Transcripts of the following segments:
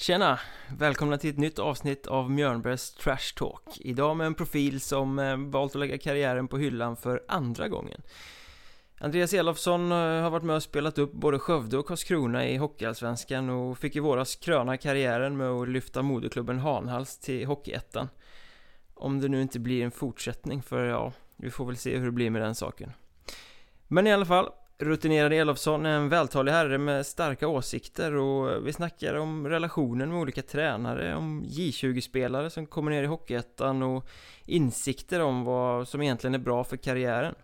Tjena! Välkomna till ett nytt avsnitt av Mjörnbergs Trash Talk. Idag med en profil som eh, valt att lägga karriären på hyllan för andra gången. Andreas Elofsson eh, har varit med och spelat upp både Skövde och Karlskrona i Hockeyallsvenskan och fick i våras kröna karriären med att lyfta moderklubben Hanhals till Hockeyettan. Om det nu inte blir en fortsättning för ja, vi får väl se hur det blir med den saken. Men i alla fall, Rutinerad Elofsson är en vältalig herre med starka åsikter och vi snackar om relationen med olika tränare, om J20-spelare som kommer ner i Hockeyettan och insikter om vad som egentligen är bra för karriären.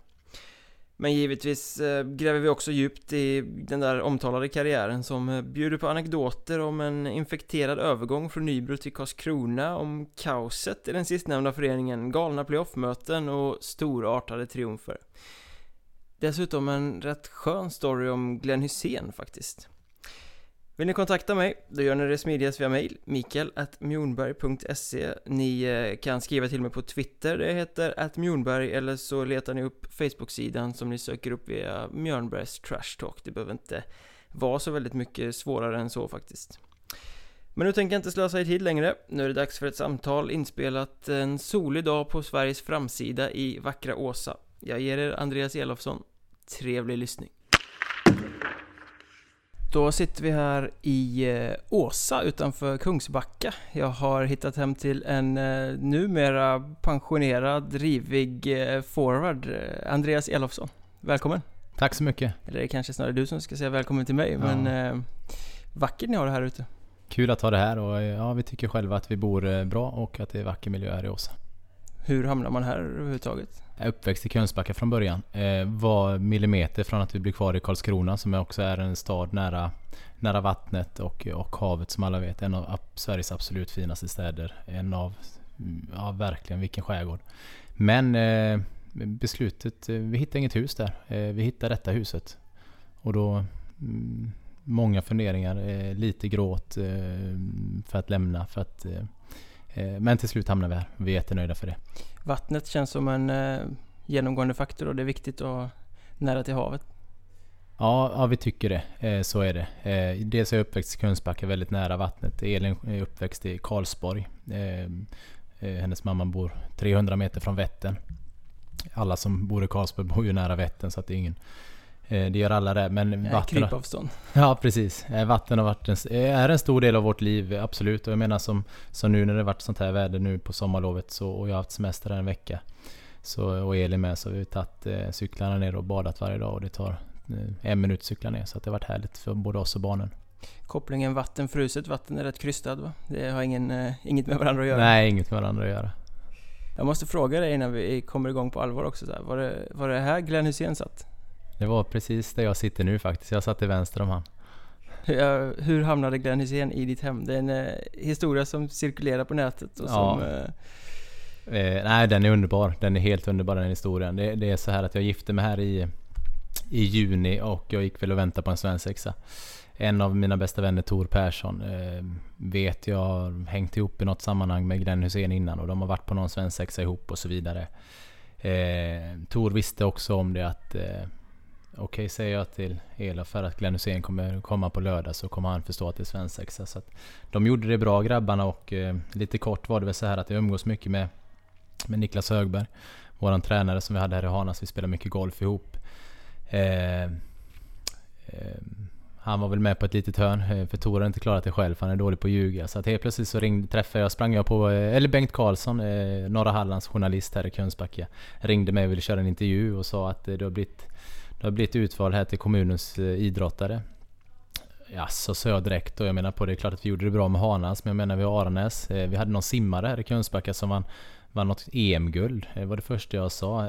Men givetvis eh, gräver vi också djupt i den där omtalade karriären som eh, bjuder på anekdoter om en infekterad övergång från Nybro till Karlskrona, om kaoset i den sistnämnda föreningen, galna playoffmöten och storartade triumfer. Dessutom en rätt skön story om Glenn Hussein faktiskt. Vill ni kontakta mig, då gör ni det smidigast via mail, mikael.mjornberg.se Ni eh, kan skriva till mig på Twitter, det heter atmjornberg eller så letar ni upp Facebook-sidan som ni söker upp via Mjörnbergs Trash Talk. Det behöver inte vara så väldigt mycket svårare än så faktiskt. Men nu tänker jag inte slösa er tid längre. Nu är det dags för ett samtal inspelat en solig dag på Sveriges framsida i vackra Åsa. Jag ger er Andreas Elofsson. Trevlig lyssning. Då sitter vi här i eh, Åsa utanför Kungsbacka. Jag har hittat hem till en eh, numera pensionerad, rivig eh, forward, Andreas Elofsson. Välkommen! Tack så mycket! Eller det är kanske snarare du som ska säga välkommen till mig, ja. men eh, vackert ni har det här ute. Kul att ha det här och ja, vi tycker själva att vi bor bra och att det är vacker miljö här i Åsa. Hur hamnar man här överhuvudtaget? Jag är uppväxt i Kungsbacka från början. Eh, var millimeter från att vi blev kvar i Karlskrona som också är en stad nära, nära vattnet och, och havet som alla vet. En av Sveriges absolut finaste städer. En av, ja verkligen vilken skärgård. Men eh, beslutet, eh, vi hittade inget hus där. Eh, vi hittade detta huset. Och då mm, många funderingar, eh, lite gråt eh, för att lämna. För att Eh, men till slut hamnar vi här. Vi är jättenöjda för det. Vattnet känns som en eh, genomgående faktor och det är viktigt att nära till havet. Ja, ja, vi tycker det. Eh, så är det. dels är jag uppväxt i Kungsbacka, väldigt nära vattnet. Elin är uppväxt i Karlsborg. hennes mamma bor 300 meter från Vättern. Alla som bor i Karlsborg bor ju nära Vättern så att det är ingen Eh, det gör alla det, men vatten... Krypavstånd. Ja, precis. Eh, vatten har varit en, eh, är en stor del av vårt liv, absolut. Och jag menar som, som nu när det varit sånt här väder nu på sommarlovet så, och jag har haft semester här en vecka. Så, och Elin med, så har vi tagit eh, cyklarna ner och badat varje dag och det tar eh, en minut att cykla ner. Så det har varit härligt för både oss och barnen. Kopplingen vatten-fruset vatten är rätt krystad va? Det har ingen, eh, inget med varandra att göra? Nej, inget med varandra att göra. Jag måste fråga dig innan vi kommer igång på allvar också. Så här. Var, det, var det här Glenn Hysén satt? Det var precis där jag sitter nu faktiskt. Jag satt till vänster om han. Hur hamnade Glenn Hysén i ditt hem? Det är en eh, historia som cirkulerar på nätet och som... Ja. Eh... Eh, nej, den är underbar. Den är helt underbar den historien. Det, det, är så här att jag gifte mig här i, i juni och jag gick väl och väntade på en svensexa. En av mina bästa vänner, Tor Persson, eh, vet jag har hängt ihop i något sammanhang med Glenn Hussein innan och de har varit på någon svensexa ihop och så vidare. Eh, Tor visste också om det att eh, Okej, okay, säger jag till Ela för att Glenn Hussein kommer komma på lördag så kommer han förstå att det är svensexa. Så att de gjorde det bra grabbarna och eh, lite kort var det väl så här att jag umgås mycket med, med Niklas Högberg. Våran tränare som vi hade här i Hanas. Vi spelade mycket golf ihop. Eh, eh, han var väl med på ett litet hörn, eh, för Tor har inte klarat det själv, han är dålig på att ljuga. Så att helt plötsligt så ringde, träffade jag, sprang jag på, eh, eller Bengt Karlsson, eh, Norra Hallands journalist här i Kungsbacka. Ringde mig och ville köra en intervju och sa att det har blivit jag har blivit utvald här till kommunens eh, idrottare. Ja, så sa jag direkt och jag menar på det är klart att vi gjorde det bra med Hanas, men jag menar vi har Aranäs. Eh, vi hade någon simmare här i Kungsbacka som vann, vann något EM-guld. Det var det första jag sa.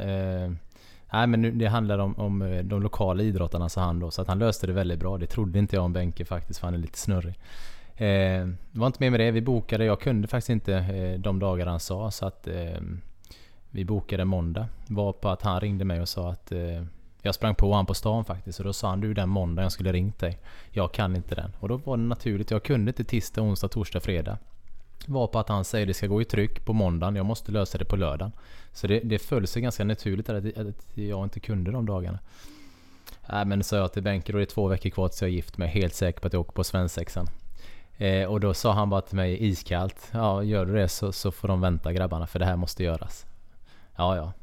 Nej men det handlar om, om de lokala idrottarna sa han då, så att han löste det väldigt bra. Det trodde inte jag om Benke faktiskt, för han är lite snurrig. Eh, det var inte mer med det. Vi bokade, jag kunde faktiskt inte eh, de dagar han sa, så att eh, vi bokade måndag. Var på att han ringde mig och sa att jag sprang på honom på stan faktiskt och då sa han du den måndag jag skulle ringt dig. Jag kan inte den. Och då var det naturligt. Jag kunde inte tisdag, onsdag, torsdag, fredag. Var på att han säger det ska gå i tryck på måndagen. Jag måste lösa det på lördagen. Så det, det föll sig ganska naturligt att, att jag inte kunde de dagarna. Nej men sa jag till Benke då det är två veckor kvar tills jag är gift mig. Helt säker på att jag åker på svensexan. Eh, och då sa han bara till mig iskallt. Ja, gör du det så, så får de vänta grabbarna för det här måste göras. Ja, ja.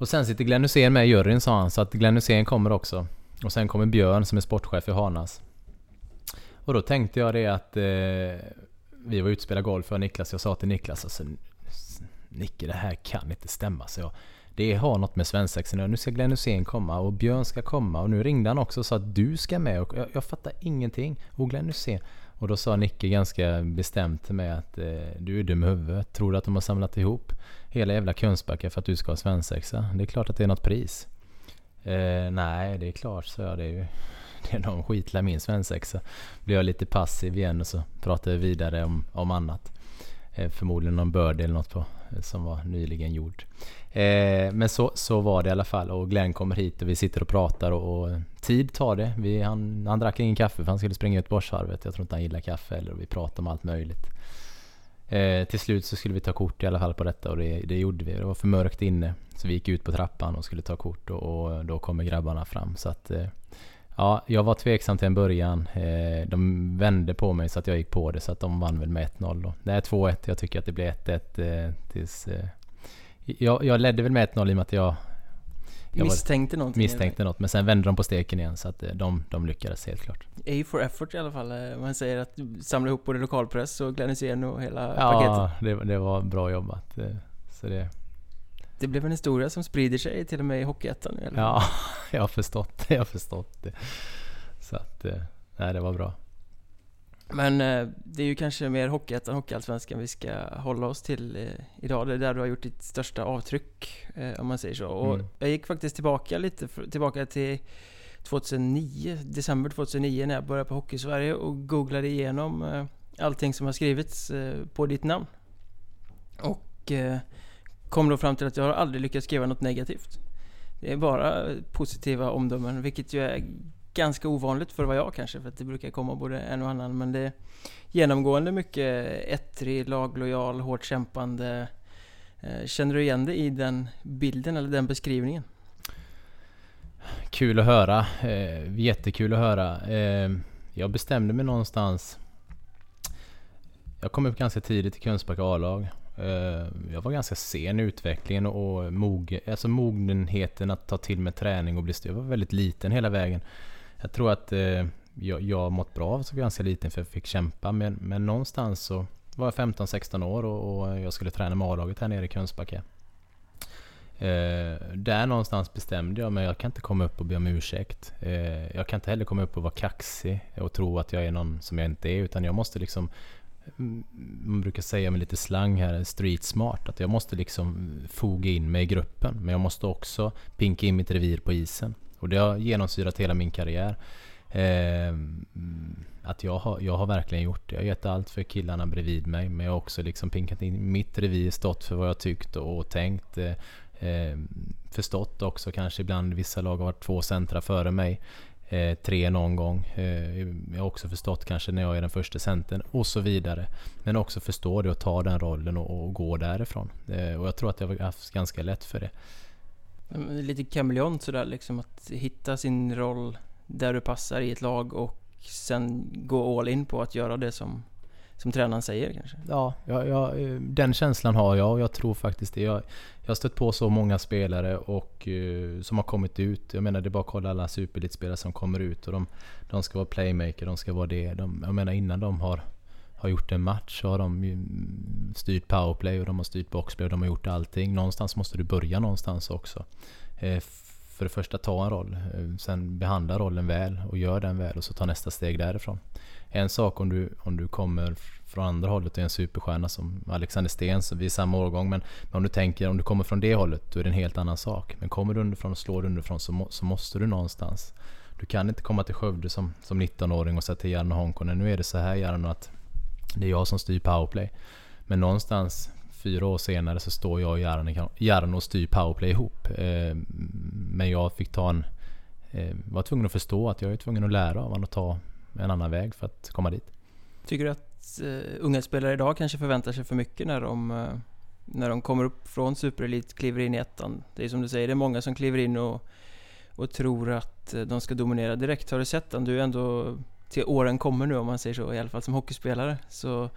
Och sen sitter Glenn Hussein med i juryn sa han, så att Glenn Hussein kommer också. Och sen kommer Björn som är sportchef i Hanas. Och då tänkte jag det att eh, vi var ute och spelade golf och Niklas, jag sa till Niklas alltså Nicke det här kan inte stämma så jag det har något med svensexan Nu ska Glenn Hussein komma och Björn ska komma och nu ringde han också och sa att du ska med och jag, jag fattar ingenting. Och Glenn Hussein. Och då sa Nicke ganska bestämt till mig att eh, du är dum i huvudet. Tror du att de har samlat ihop hela jävla Kungsbacka för att du ska ha svensexa? Det är klart att det är något pris. Eh, nej, det är klart, så jag. Det är ju det är någon skitlär min svensexa. Blir jag lite passiv igen och så pratar vi vidare om, om annat. Eh, förmodligen någon börd eller något på, eh, som var nyligen gjord. Eh, men så, så var det i alla fall och Glenn kommer hit och vi sitter och pratar och, och tid tar det. Vi, han, han drack ingen kaffe för han skulle springa ut Göteborgsvarvet. Jag tror inte han gillar kaffe eller vi pratar om allt möjligt. Eh, till slut så skulle vi ta kort i alla fall på detta och det, det gjorde vi. Det var för mörkt inne. Så vi gick ut på trappan och skulle ta kort och, och då kommer grabbarna fram. Så att, eh, ja, jag var tveksam till en början. Eh, de vände på mig så att jag gick på det så att de vann väl med 1-0 då. Det är 2-1. Jag tycker att det blir 1-1 eh, tills eh, jag, jag ledde väl med 1-0 i och med att jag jag misstänkte någonting? Misstänkte något, men sen vände de på steken igen så att eh, de, de lyckades helt klart. A for effort i alla fall. Eh, man säger att samla ihop både lokalpress och Glenn och hela ja, paketet. Ja, det, det var bra jobbat. Eh, så det... Det blev en historia som sprider sig till och med i Hockeyettan nu eller? Ja, jag har förstått det. Jag har förstått det. Så att, nej det var bra. Men eh, det är ju kanske mer Hockeyettan, Hockeyallsvenskan vi ska hålla oss till eh, idag. Det är där du har gjort ditt största avtryck, eh, om man säger så. Och mm. jag gick faktiskt tillbaka lite, tillbaka till 2009, december 2009 när jag började på Hockeysverige och googlade igenom eh, allting som har skrivits eh, på ditt namn. Och eh, kom då fram till att jag har aldrig lyckats skriva något negativt. Det är bara positiva omdömen, vilket ju är ganska ovanligt för vad jag kanske, för att det brukar komma både en och annan. Men det är genomgående mycket ettrig, laglojal, hårt kämpande. Eh, känner du igen dig i den bilden eller den beskrivningen? Kul att höra. Eh, jättekul att höra. Eh, jag bestämde mig någonstans. Jag kom upp ganska tidigt i Kungsbacka A-lag. Eh, jag var ganska sen i utvecklingen och mog, alltså mogenheten att ta till mig träning och bli stöd. Jag var väldigt liten hela vägen. Jag tror att eh, jag, jag mått bra av att vara ganska liten för jag fick kämpa. Men, men någonstans så var jag 15-16 år och, och, jag skulle träna med A-laget här nere i Kungsbacka. Eh, där någonstans bestämde jag mig, jag kan inte komma upp och be om ursäkt. Eh, jag kan inte heller komma upp och vara kaxig och tro att jag är någon som jag inte är. Utan jag måste liksom, mm, man brukar säga med lite slang här, street smart. Att jag måste liksom foga in mig i gruppen. Men jag måste också pinka in mitt revir på isen. Och det har genomsyrat hela min karriär. Eh, att jag har, jag har verkligen gjort det. Jag har gett allt för killarna bredvid mig. Men jag har också liksom pinkat in mitt revir, stått för vad jag tyckt och tänkt. Eh, ehm, förstått också kanske ibland vissa lag har varit två centra före mig. Eh, tre någon gång. Eh, jag har också förstått kanske när jag är den första centern och så vidare. Men också förstå det och ta den rollen och, och gå därifrån. Eh, och jag tror att jag har haft ganska lätt för det. Mm, lite kameleont sådär liksom att hitta sin roll där du passar i ett lag och sen gå all in på att göra det som, som tränaren säger kanske? Ja, ja, ja eh, den känslan har jag och jag tror faktiskt det. Jag, jag har stött på så många spelare och, uh, som har kommit ut. Jag menar det är bara att kolla alla superelitspelare som kommer ut och de, de ska vara playmaker, de ska vara det. De, jag menar innan de har har gjort en match så har de styrt powerplay och de har styrt boxplay och de har gjort allting. Någonstans måste du börja någonstans också. Eh, för det första ta en roll, eh, sen behandla rollen väl och gör den väl och så ta nästa steg därifrån. En sak om du, om du kommer från andra hållet och är en superstjärna som Alexander Sten, vi är samma årgång, men, men, om du tänker om du kommer från det hållet, då är det en helt annan sak. Men kommer du underifrån och slår underifrån så, må, så måste du någonstans. Du kan inte komma till Skövde som, som 19-åring och säga till Jarno Honkonen, nu är det så här Jarno att det är jag som styr powerplay. Men någonstans fyra år senare så står jag och Jarno och styr powerplay ihop. Eh, men jag fick ta en... Eh, var tvungen att förstå att jag är tvungen att lära av honom och ta en annan väg för att komma dit. Tycker du att eh, unga spelare idag kanske förväntar sig för mycket när de, när de kommer upp från superelit, kliver in i ettan? Det är som du säger, det är många som kliver in och, och tror att de ska dominera direkt. Har du sett den? Du är ändå till åren kommer nu om man säger så, i alla fall som hockeyspelare så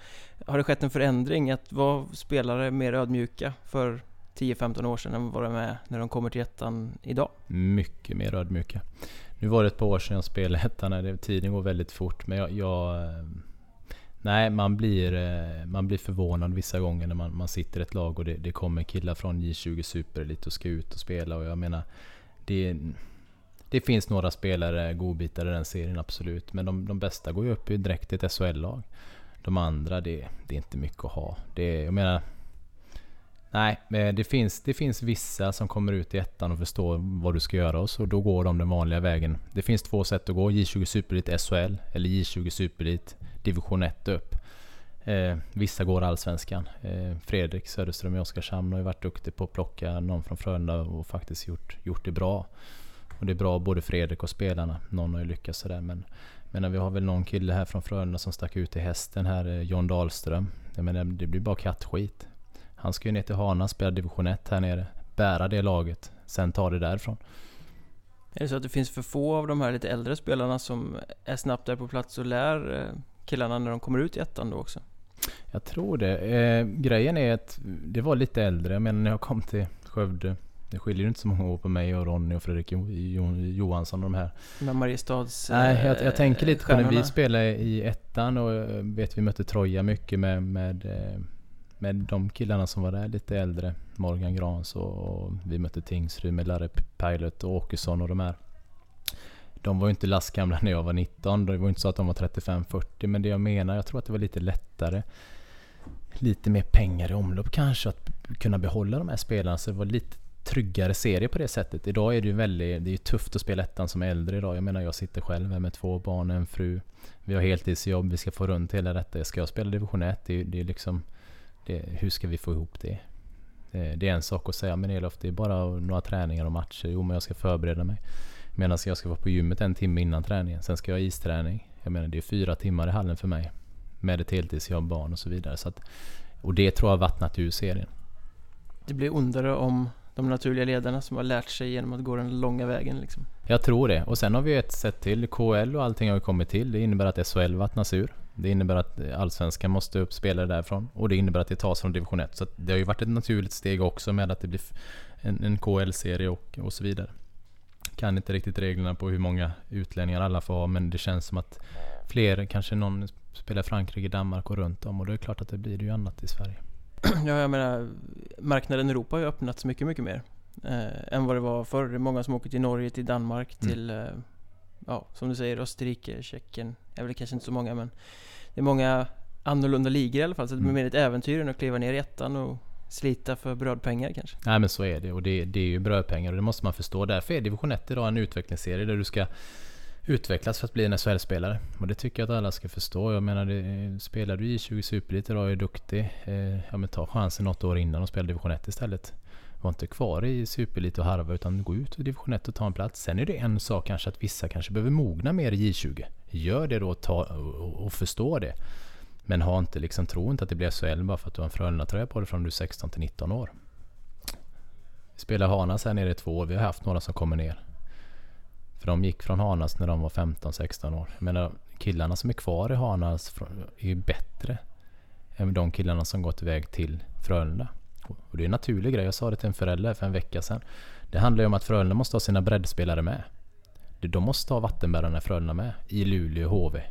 har det skett en förändring att vara spelare mer ödmjuka för 10-15 år sedan än vad de är när de kommer till ettan idag? Mycket mer ödmjuka. Nu var det ett par år sedan jag spelade ettan, tiden går väldigt fort men jag, jag eh, Nej, man blir, eh, man blir förvånad vissa gånger när man, man sitter i ett lag och det, det kommer killar från J20 Super lite och ska ut och spela och jag menar det, det finns några spelare, godbitar i den serien absolut. Men de, de bästa går ju upp direkt i ett SHL-lag. De andra, det, det är inte mycket att ha. Det, jag menar... Nej, det finns, det finns vissa som kommer ut i ettan och förstår vad du ska göra och så då går de den vanliga vägen. Det finns två sätt att gå. J20 Superlit SHL eller J20 Superlit Division 1 upp. Eh, vissa går Allsvenskan. Eh, Fredrik Söderström i Oskarshamn har ju varit duktig på att plocka någon från Frölunda och faktiskt gjort, gjort det bra. Och det är bra både Fredrik och spelarna. Någon har ju lyckats sådär men men vi har väl någon kille här från Frölunda som stack ut i hästen här, eh, John Dahlström. Jag menar, det blir bara kattskit. Han ska ju ner till Hana, spela division 1 här nere. Bära det laget, sen ta det därifrån. Är det så att det finns för få av de här lite äldre spelarna som är snabbt där på plats och lär eh, killarna när de kommer ut i ettan då också? Jag tror det. Eh, grejen är att det var lite äldre. Jag menar när jag kom till Skövde det skiljer ju inte så många år på mig och Ronny och Fredrik jo, jo, Johansson och de här. Med Mariestads Nej, jag, jag tänker lite på när vi spelade i ettan och eh, vet vi mötte Troja mycket med, med, eh, med de killarna som var där lite äldre. Morgan Grans och, och vi mötte Tingsryd med Larry Pilot och Åkesson och de här. De var ju inte lastgamla när jag var 19. Det var inte så att de var 35-40. Men det jag menar, jag tror att det var lite lättare. Lite mer pengar i omlopp kanske. Att kunna behålla de här spelarna. Så det var lite tryggare serie på det sättet. Idag är det ju väldigt, det är ju tufft att spela ettan som äldre idag. Jag menar jag sitter själv här med två barn och en fru. Vi har heltidsjobb, vi ska få runt hela detta. Ska jag spela division 1? Det är, det är liksom, det, hur ska vi få ihop det? Eh, det? är en sak att säga, men Elof det är bara några träningar och matcher. Jo men jag ska förbereda mig. Medan jag ska vara på gymmet en timme innan träningen. Sen ska jag ha isträning. Jag menar det är fyra timmar i hallen för mig. Med ett heltidsjobb, barn och så vidare. Så att, och det tror jag har vattnat ur serien. Det blir ondare om de naturliga ledarna som har lärt sig genom att gå den långa vägen liksom. Jag tror det. Och sen har vi ett sätt till. KL och allting har ju kommit till. Det innebär att SHL vattnas ur. Det innebär att Allsvenskan måste upp spelare därifrån. Och det innebär att det tas från division 1. Så det har ju varit ett naturligt steg också med att det blir en, en KL-serie och, och så vidare. Kan inte riktigt reglerna på hur många utlänningar alla får ha men det känns som att fler, kanske någon spelar Frankrike, Danmark och runt om och då är det klart att det blir ju annat i Sverige. ja, jag menar, marknaden i Europa har ju öppnats mycket, mycket mer. Eh, än vad det var förr. Det är många som åker till Norge, till Danmark, mm. till, eh, ja, som du säger, Österrike, Tjeckien. är väl kanske inte så många, men det är många annorlunda ligor i alla fall. Så det blir mm. mer ett äventyr än att kliva ner i ettan och slita för brödpengar kanske. Nej men så är det och det, det är ju brödpengar och det måste man förstå. Därför är division 1 idag en utvecklingsserie där du ska utvecklas för att bli en SHL-spelare. Och det tycker jag att alla ska förstå. Jag menar, det, eh, spelar du i 20 Superelit idag och är duktig, eh, ja men ta chansen något år innan och spela division 1 istället. Var inte kvar i Superelit och harva utan gå ut i division 1 och ta en plats. Sen är det en sak kanske att vissa kanske behöver mogna mer i J20. Gör det då och, ta, och, och förstå det. Men ha inte liksom, tro inte att det blir SHL bara för att du har en Frölunda-tröja på dig från du är 16 till 19 år. Vi spelar Hanas här nere i två år. Vi har haft några som kommer ner. För de gick från Hanas när de var 15-16 år. Jag menar, killarna som är kvar i Hanas är ju bättre än de killarna som gått iväg till Frölunda. Och det är en naturlig grej. Jag sa det till en förälder för en vecka sedan. Det handlar ju om att Frölunda måste ha sina breddspelare med. De måste ha vattenbärarna i Frölunda med. I Luleå och HV.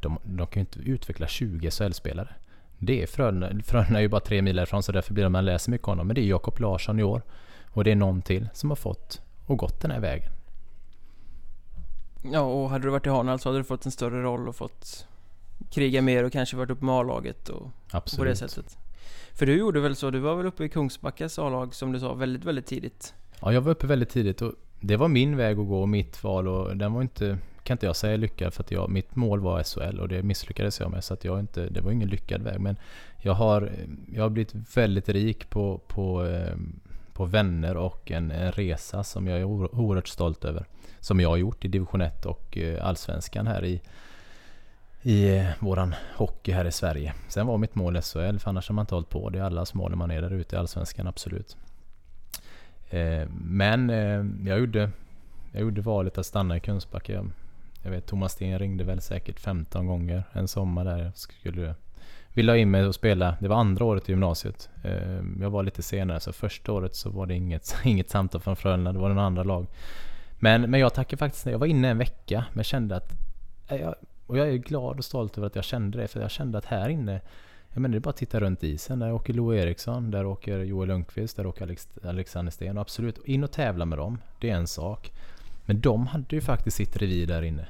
De, de kan ju inte utveckla 20 SHL-spelare. Det är Frölunda. Frölunda är ju bara tre mil ifrån så därför blir det man läser mycket om dem. Men det är Jakob Larsson i år. Och det är någon till som har fått och gått den här vägen. Ja, och hade du varit i Hanal så hade du fått en större roll och fått kriga mer och kanske varit uppe med A-laget och Absolut. på det sättet. För du gjorde väl så, du var väl uppe i Kungsbackas A-lag som du sa väldigt, väldigt tidigt? Ja, jag var uppe väldigt tidigt och det var min väg att gå, mitt val och den var inte, kan inte jag säga lyckad för att jag, mitt mål var SHL och det misslyckades jag med så att jag inte, det var ingen lyckad väg men jag har, jag har blivit väldigt rik på, på, eh, på vänner och en, en resa som jag är oerhört stolt över som jag har gjort i division 1 och eh, allsvenskan här i, i eh, våran hockey här i Sverige. Sen var mitt mål SHL, för annars har man inte hållit på. Det är allas mål när man är där ute i allsvenskan, absolut. Eh, men jag gjorde, jag gjorde valet att stanna i Kungsbacka. Jag, jag vet Thomas Sten ringde väl säkert 15 gånger en sommar där jag skulle vilja ha in mig och spela. Det var andra året i gymnasiet. Jag var lite senare så första året så var det inget, inget samtal från Frölunda. Det var den andra lag. Men, men jag tackar faktiskt Jag var inne en vecka men kände att... Eh, jag, och jag är glad och stolt över att jag kände det. För jag kände att här inne jag menar det är bara att titta runt isen. Där åker Lo Eriksson, där åker Joel Lundqvist, där åker Alex, Alexander Sten. Och absolut, in och tävla med dem. Det är en sak. Men de hade ju faktiskt sitt revir där inne.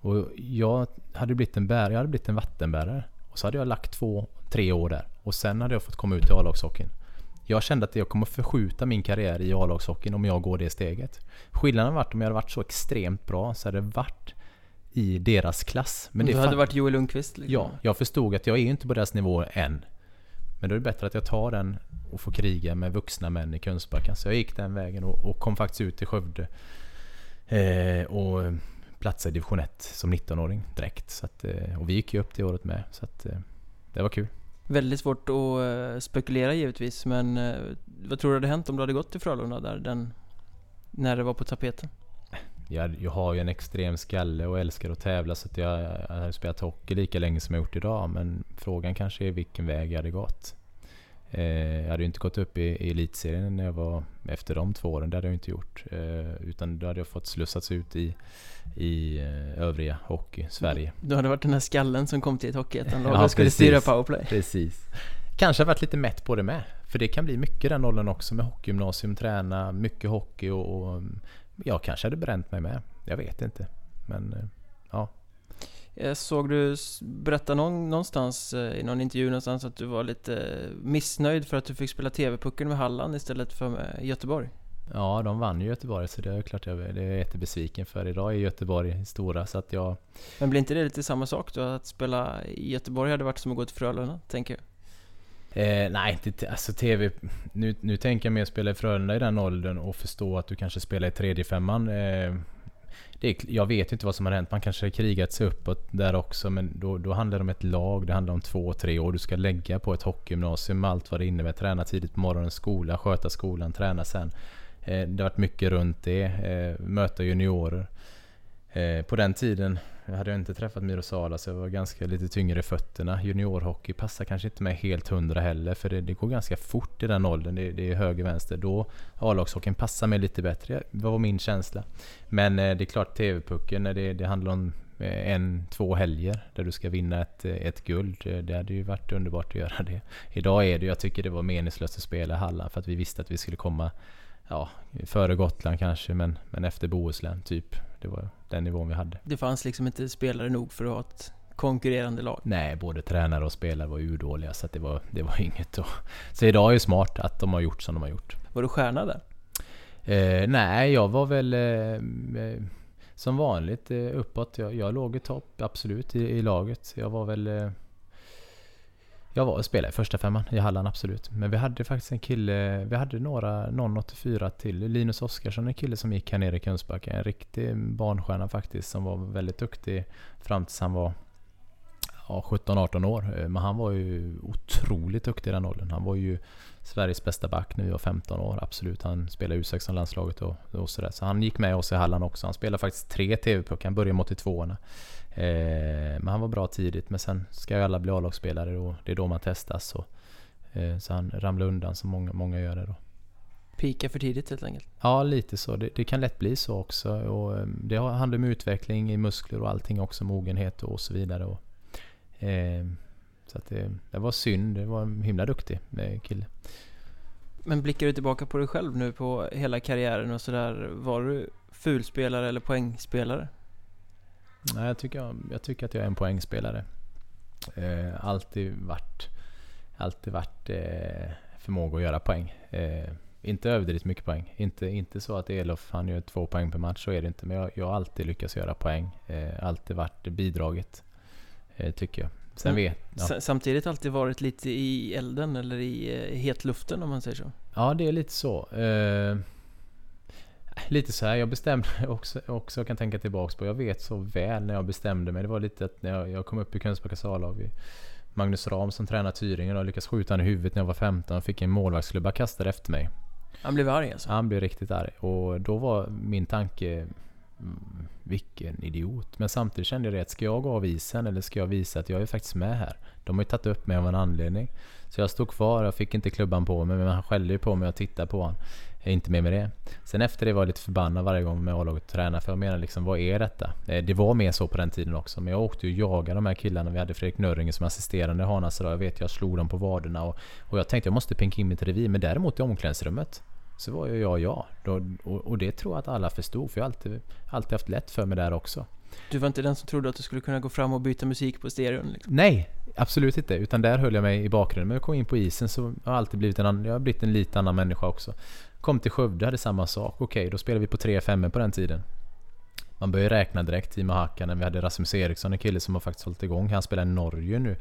Och jag hade blivit en bär, jag hade blivit en vattenbärare. Och så hade jag lagt två, tre år där. Och sen hade jag fått komma ut i A-lagshockeyn. Jag kände att jag kommer förskjuta min karriär i A-lagshockeyn om jag går det steget. Skillnaden varit om jag hade varit så extremt bra så hade det varit i deras klass. Men det du hade varit Joel Lundqvist liksom. Ja, jag förstod att jag är inte på deras nivå än. Men då är det bättre att jag tar den och får kriga med vuxna män i Kungsbacka. Så jag gick den vägen och, och kom faktiskt ut till Skövde. Eh, och platsade i division 1 som 19-åring direkt. Så att, eh, och vi gick ju upp det året med. Så att, eh, det var kul. Väldigt svårt att eh, spekulera givetvis, men eh, vad tror du hade hänt om du hade gått till Frölunda där den, när det var på tapeten? Jag, jag har ju en extrem skalle och älskar att tävla så att jag, jag har spelat hockey lika länge som jag gjort idag. Men frågan kanske är vilken väg jag hade gått. Eh, jag hade ju inte gått upp i, i elitserien när jag var efter de två åren. Det hade jag inte gjort. Eh, utan då hade jag fått slussats ut i, i eh, övriga hockey, Sverige. Du hade varit den här skallen som kom till ett hockeyettanlag Ja, och skulle precis. styra powerplay. Precis. Kanske har varit lite mätt på det med. För det kan bli mycket den åldern också med hockeygymnasium, träna mycket hockey och, och jag kanske hade bränt mig med. Jag vet inte. Men eh, ja. Jag såg du berätta någon, någonstans eh, i någon intervju någonstans att du var lite eh, missnöjd för att du fick spela TV-pucken med Halland istället för med Göteborg. Ja, de vann ju Göteborg så det är klart jag det är jättebesviken för. Idag är Göteborg stora så att jag... Men blir inte det lite samma sak då? Att spela i Göteborg hade varit som att gå till Frölunda, tänker jag. Eh, nej, inte, alltså TV... Nu, nu tänker jag mer spela i Frölunda i den åldern och förstå att du kanske spelar i tredje femman. Eh, det är, jag vet inte vad som har hänt. Man kanske har krigat sig uppåt där också. Men då, då handlar det om ett lag. Det handlar om två, tre år. Du ska lägga på ett hockeygymnasium med allt vad det innebär. Träna tidigt på morgonen, skola, sköta skolan, träna sen. Eh, det har varit mycket runt det. Eh, möta juniorer. Eh, på den tiden jag hade jag inte träffat Miro Sala så jag var ganska lite tyngre i fötterna. Juniorhockey passar kanske inte med helt hundra heller för det, det går ganska fort i den åldern. Det, det är höger vänster. Då A-lagshockeyn passar mig lite bättre. Det var min känsla. Men eh, det är klart TV-pucken när det, det handlar om eh, en, två helger där du ska vinna ett, eh, ett guld. Eh, det hade ju varit underbart att göra det. Idag är det, jag tycker det var meningslöst att spela i Halland för att vi visste att vi skulle komma ja, före Gotland kanske men, men efter Bohuslän typ. Det var den nivån vi hade. Det fanns liksom inte spelare nog för att ha ett konkurrerande lag. Nej, både tränare och spelare var urdåliga så att det var, det var inget att... Så idag är det smart att de har gjort som de har gjort. Var du stjärna där? Eh, nej, jag var väl eh, eh, som vanligt eh, uppåt. Jag, jag låg i topp, absolut, i, i laget. Jag var väl... Jag var och spelade i första femman i Halland, absolut. Men vi hade faktiskt en kille, vi hade några, någon 84 till. Linus Oskarsson, en kille som gick här nere i Kungsbacka. En riktig barnstjärna faktiskt, som var väldigt duktig fram tills han var ja, 17-18 år. Eh, men han var ju otroligt duktig i den åldern. Han var ju Sveriges bästa back när vi var 15 år, absolut. Han spelade U16-landslaget och, och sådär. Så han gick med oss i Halland också. Han spelade faktiskt tre TV-puckar, han började med 82orna. Eh, men han var bra tidigt, men sen ska ju alla bli A-lagsspelare och det är då man testas. Och, eh, så han ramlade undan som många, många gör det då. Pika för tidigt helt enkelt. Ja, lite så. Det, det kan lätt bli så också. Och eh, det handlar om utveckling i muskler och allting också, mogenhet och så vidare. Och, eh, så det, det var synd. Det var en himla duktig kille. Men blickar du tillbaka på dig själv nu på hela karriären och sådär. Var du fulspelare eller poängspelare? Nej, jag, tycker, jag, jag tycker att jag är en poängspelare. Eh, alltid varit, alltid varit eh, förmåga att göra poäng. Eh, inte överdrivet mycket poäng. Inte, inte så att Elof han gör två poäng per match, så är det inte. Men jag, jag har alltid lyckats göra poäng. Eh, alltid varit bidraget, eh, tycker jag. Sen Mm. vet ja. Samtidigt alltid varit lite i elden eller i eh, hetluften om man säger så. Ja, det är lite så. Lite så här, jag bestämde också, också, jag kan tänka tillbaks på, jag vet så väl när jag bestämde mig. Det var lite att när jag, jag kom upp i Kungsbackas A-lag. vi- Magnus Ram som tränar Tyringen och lyckades skjuta han i huvudet när jag var 15 och fick en målvaktsklubba kastad efter mig. Han blev arg alltså. Han blev riktigt arg och då var min tanke mm, vilken idiot. Men samtidigt kände jag det att ska jag gå av isen eller ska jag visa att jag är faktiskt med här? De har ju tagit upp mig av en anledning. Så jag stod kvar, jag fick inte klubban på mig men han skällde ju på mig och tittade på honom. Jag är inte med med det. Sen efter det var jag lite förbannad varje gång med A-laget träna för jag menar liksom vad är detta? Eh, det var mer så på den tiden också men jag åkte ju och jagade de här killarna. Vi hade Fredrik Nörringe som assisterande Hanas idag. Jag vet jag slog dem på vaderna och, och jag tänkte jag måste pinka in mitt revir men däremot i omklädningsrummet så var ju jag jag. Och, och det tror jag att alla förstod för jag har alltid, alltid haft lätt för mig där också. Du var inte den som trodde att du skulle kunna gå fram och byta musik på stereon? Liksom. Nej, absolut inte. Utan där höll jag mig i bakgrunden. Men jag kom in på isen så har jag alltid blivit en, jag har blivit en lite annan människa också. Kom till Skövde, hade samma sak. Okej, då spelade vi på 3-5 på den tiden. Man började räkna direkt. Timo Hakkanen, vi hade Rasmus Eriksson, en kille som har faktiskt hållit igång. Han spelar i Norge nu.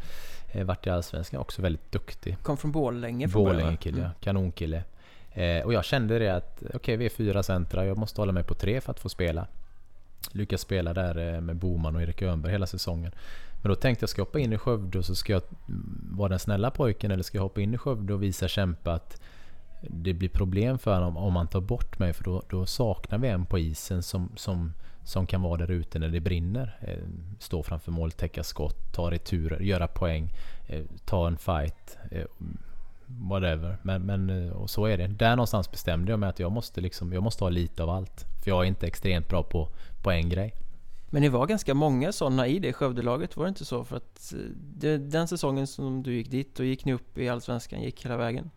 Eh, vart i Allsvenskan, också väldigt duktig. Kom från Borlänge från Borlänge kille, mm. kanonkille. Eh, och jag kände det att, okej okay, vi är fyra centra, jag måste hålla mig på tre för att få spela. Lyckas spela där eh, med Boman och Erik Öhnberg hela säsongen. Men då tänkte jag, ska jag hoppa in i Skövde och så ska jag vara den snälla pojken eller ska jag hoppa in i Skövde och visa kämpa att det blir problem för honom om man tar bort mig för då, då saknar vi en på isen som, som, som kan vara där ute när det brinner. Eh, stå framför mål, täcka skott, ta returer, göra poäng, eh, ta en fight. Eh, whatever. Men, men och så är det. Där någonstans bestämde jag mig att jag måste, liksom, jag måste ha lite av allt. För jag är inte extremt bra på, på en grej. Men det var ganska många sådana i det Skövdelaget, var det inte så? För att det, den säsongen som du gick dit, då gick ni upp i Allsvenskan, gick hela vägen.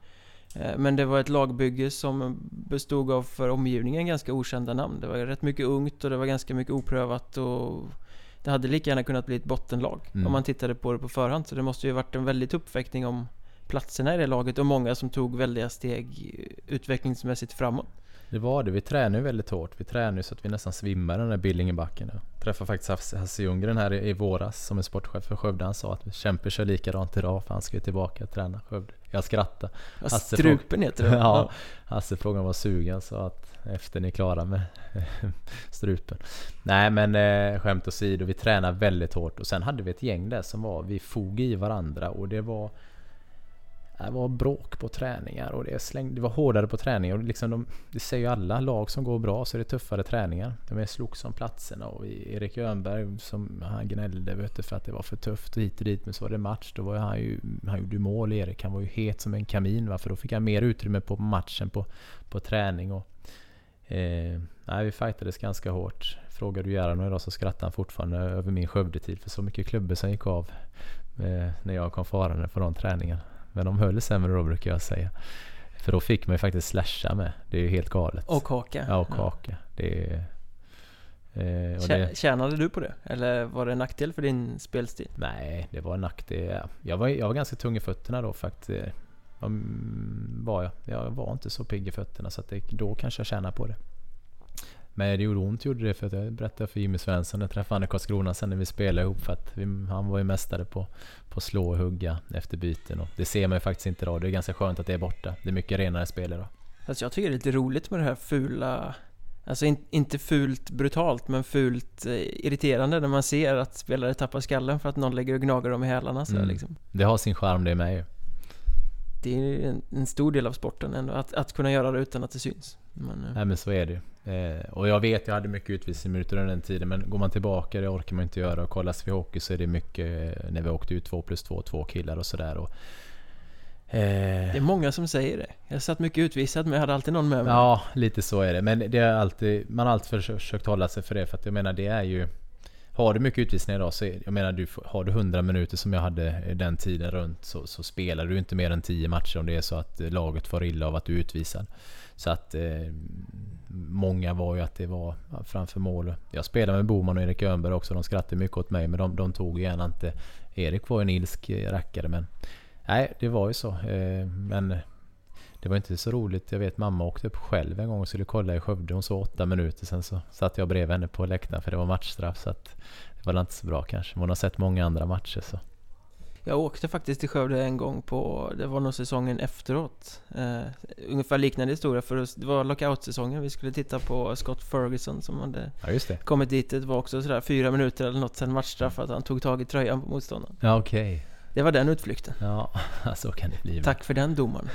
Eh, men det var ett lagbygge som bestod av för omgivningen ganska okända namn. Det var rätt mycket ungt och det var ganska mycket oprövat och det hade lika gärna kunnat bli ett bottenlag mm. om man tittade på det på förhand. Så det måste ju varit en väldigt uppväckning om platserna i det laget och många som tog väldiga steg utvecklingsmässigt framåt. Det var det. Vi tränade ju väldigt hårt. Vi tränade så att vi nästan svimmade den där Billingenbacken. Jag träffade faktiskt Hasse Ljunggren här i, i våras som är sportchef för Skövde. Han sa att Kämpe kör likadant idag för han ska ju tillbaka och träna Skövde. Jag skrattade. Hasse strupen heter det Ja, Hasse frågade var sugen så att efter ni är klara med strupen. Nej men eh, skämt åsido, vi tränade väldigt hårt och sen hade vi ett gäng där som var, vi fog i varandra och det var det var bråk på träningar och det, släng, det var hårdare på träningar. Och liksom de, det säger ju alla lag som går bra så är det tuffare träningar. De slogs om platserna och Erik Öhnberg som han gnällde vet du, för att det var för tufft och hit och dit. Men så var det match. Då var han ju, han gjorde mål Erik. Han var ju het som en kamin. Va? För då fick han mer utrymme på matchen på, på träning. Och, eh, nej, vi fightades ganska hårt. Frågar du Gerhard idag så skrattar han fortfarande över min Skövdetid. För så mycket klubbor som gick av eh, när jag kom farande på de träningarna. Men de höll sämre då brukar jag säga. För då fick man ju faktiskt slasha med. Det är ju helt galet. Och kaka. Ja, och kaka. Det är, eh, det... Tjänade du på det? Eller var det en nackdel för din spelstil? Nej, det var en nackdel. Jag var, jag var ganska tung i fötterna då faktiskt. Var jag. Jag var inte så pigg i fötterna så att det, då kanske jag tjänade på det. Men det gjorde ont gjorde det för att jag berättade för Jimmy Svensson. Jag träffade honom i Karlskrona sen när vi spelade ihop. För att vi, han var ju mästare på, på slå och hugga efter byten. Och det ser man ju faktiskt inte idag. Det är ganska skönt att det är borta. Det är mycket renare spel idag. Alltså jag tycker det är lite roligt med det här fula Alltså in, inte fult brutalt men fult eh, irriterande när man ser att spelare tappar skallen för att någon lägger och gnagar dem i hälarna så mm. liksom. Det har sin charm det med ju. Det är en, en, stor del av sporten ändå, att, att kunna göra det utan att det syns. Men, eh. Nej men så är det. Eh, och jag vet, jag hade mycket utvisningsminuter under den tiden, men går man tillbaka, det orkar man inte göra. Och kollar vi hockey så är det mycket eh, när vi åkte ut två plus två, två killar och sådär. Eh, det är många som säger det. Jag satt mycket utvisad men jag hade alltid någon med mig. Ja, lite så är det. Men det är alltid, man har alltid försökt hålla sig för det. För att jag menar, det är ju... Har du mycket utvisningar idag så, jag menar, du, har du 100 minuter som jag hade eh, den tiden runt så, så spelar du inte mer än 10 matcher om det är så att eh, laget får illa av att du är utvisad. Så att eh, många var ju att det var framför mål. Jag spelade med Boman och Erik Öhnberg också. De skrattade mycket åt mig men de, de tog gärna inte... Erik var ju en ilsk eh, rackare men... Nej, det var ju så. Eh, men det var inte så roligt. Jag vet mamma åkte upp själv en gång och skulle kolla i Skövde. Hon såg åtta minuter. Sen så satt jag bredvid henne på läktaren för det var matchstraff. Så att det var inte så bra kanske. Men hon har sett många andra matcher så. Jag åkte faktiskt till Skövde en gång på, det var nog säsongen efteråt. Eh, ungefär liknande historia för det var lockout-säsongen. Vi skulle titta på Scott Ferguson som hade ja, kommit dit. Det var också sådär fyra minuter eller något sen matchstraff att han tog tag i tröjan på motståndaren. Ja, okej. Okay. Det var den utflykten. Ja, så kan det bli. Tack för den domaren.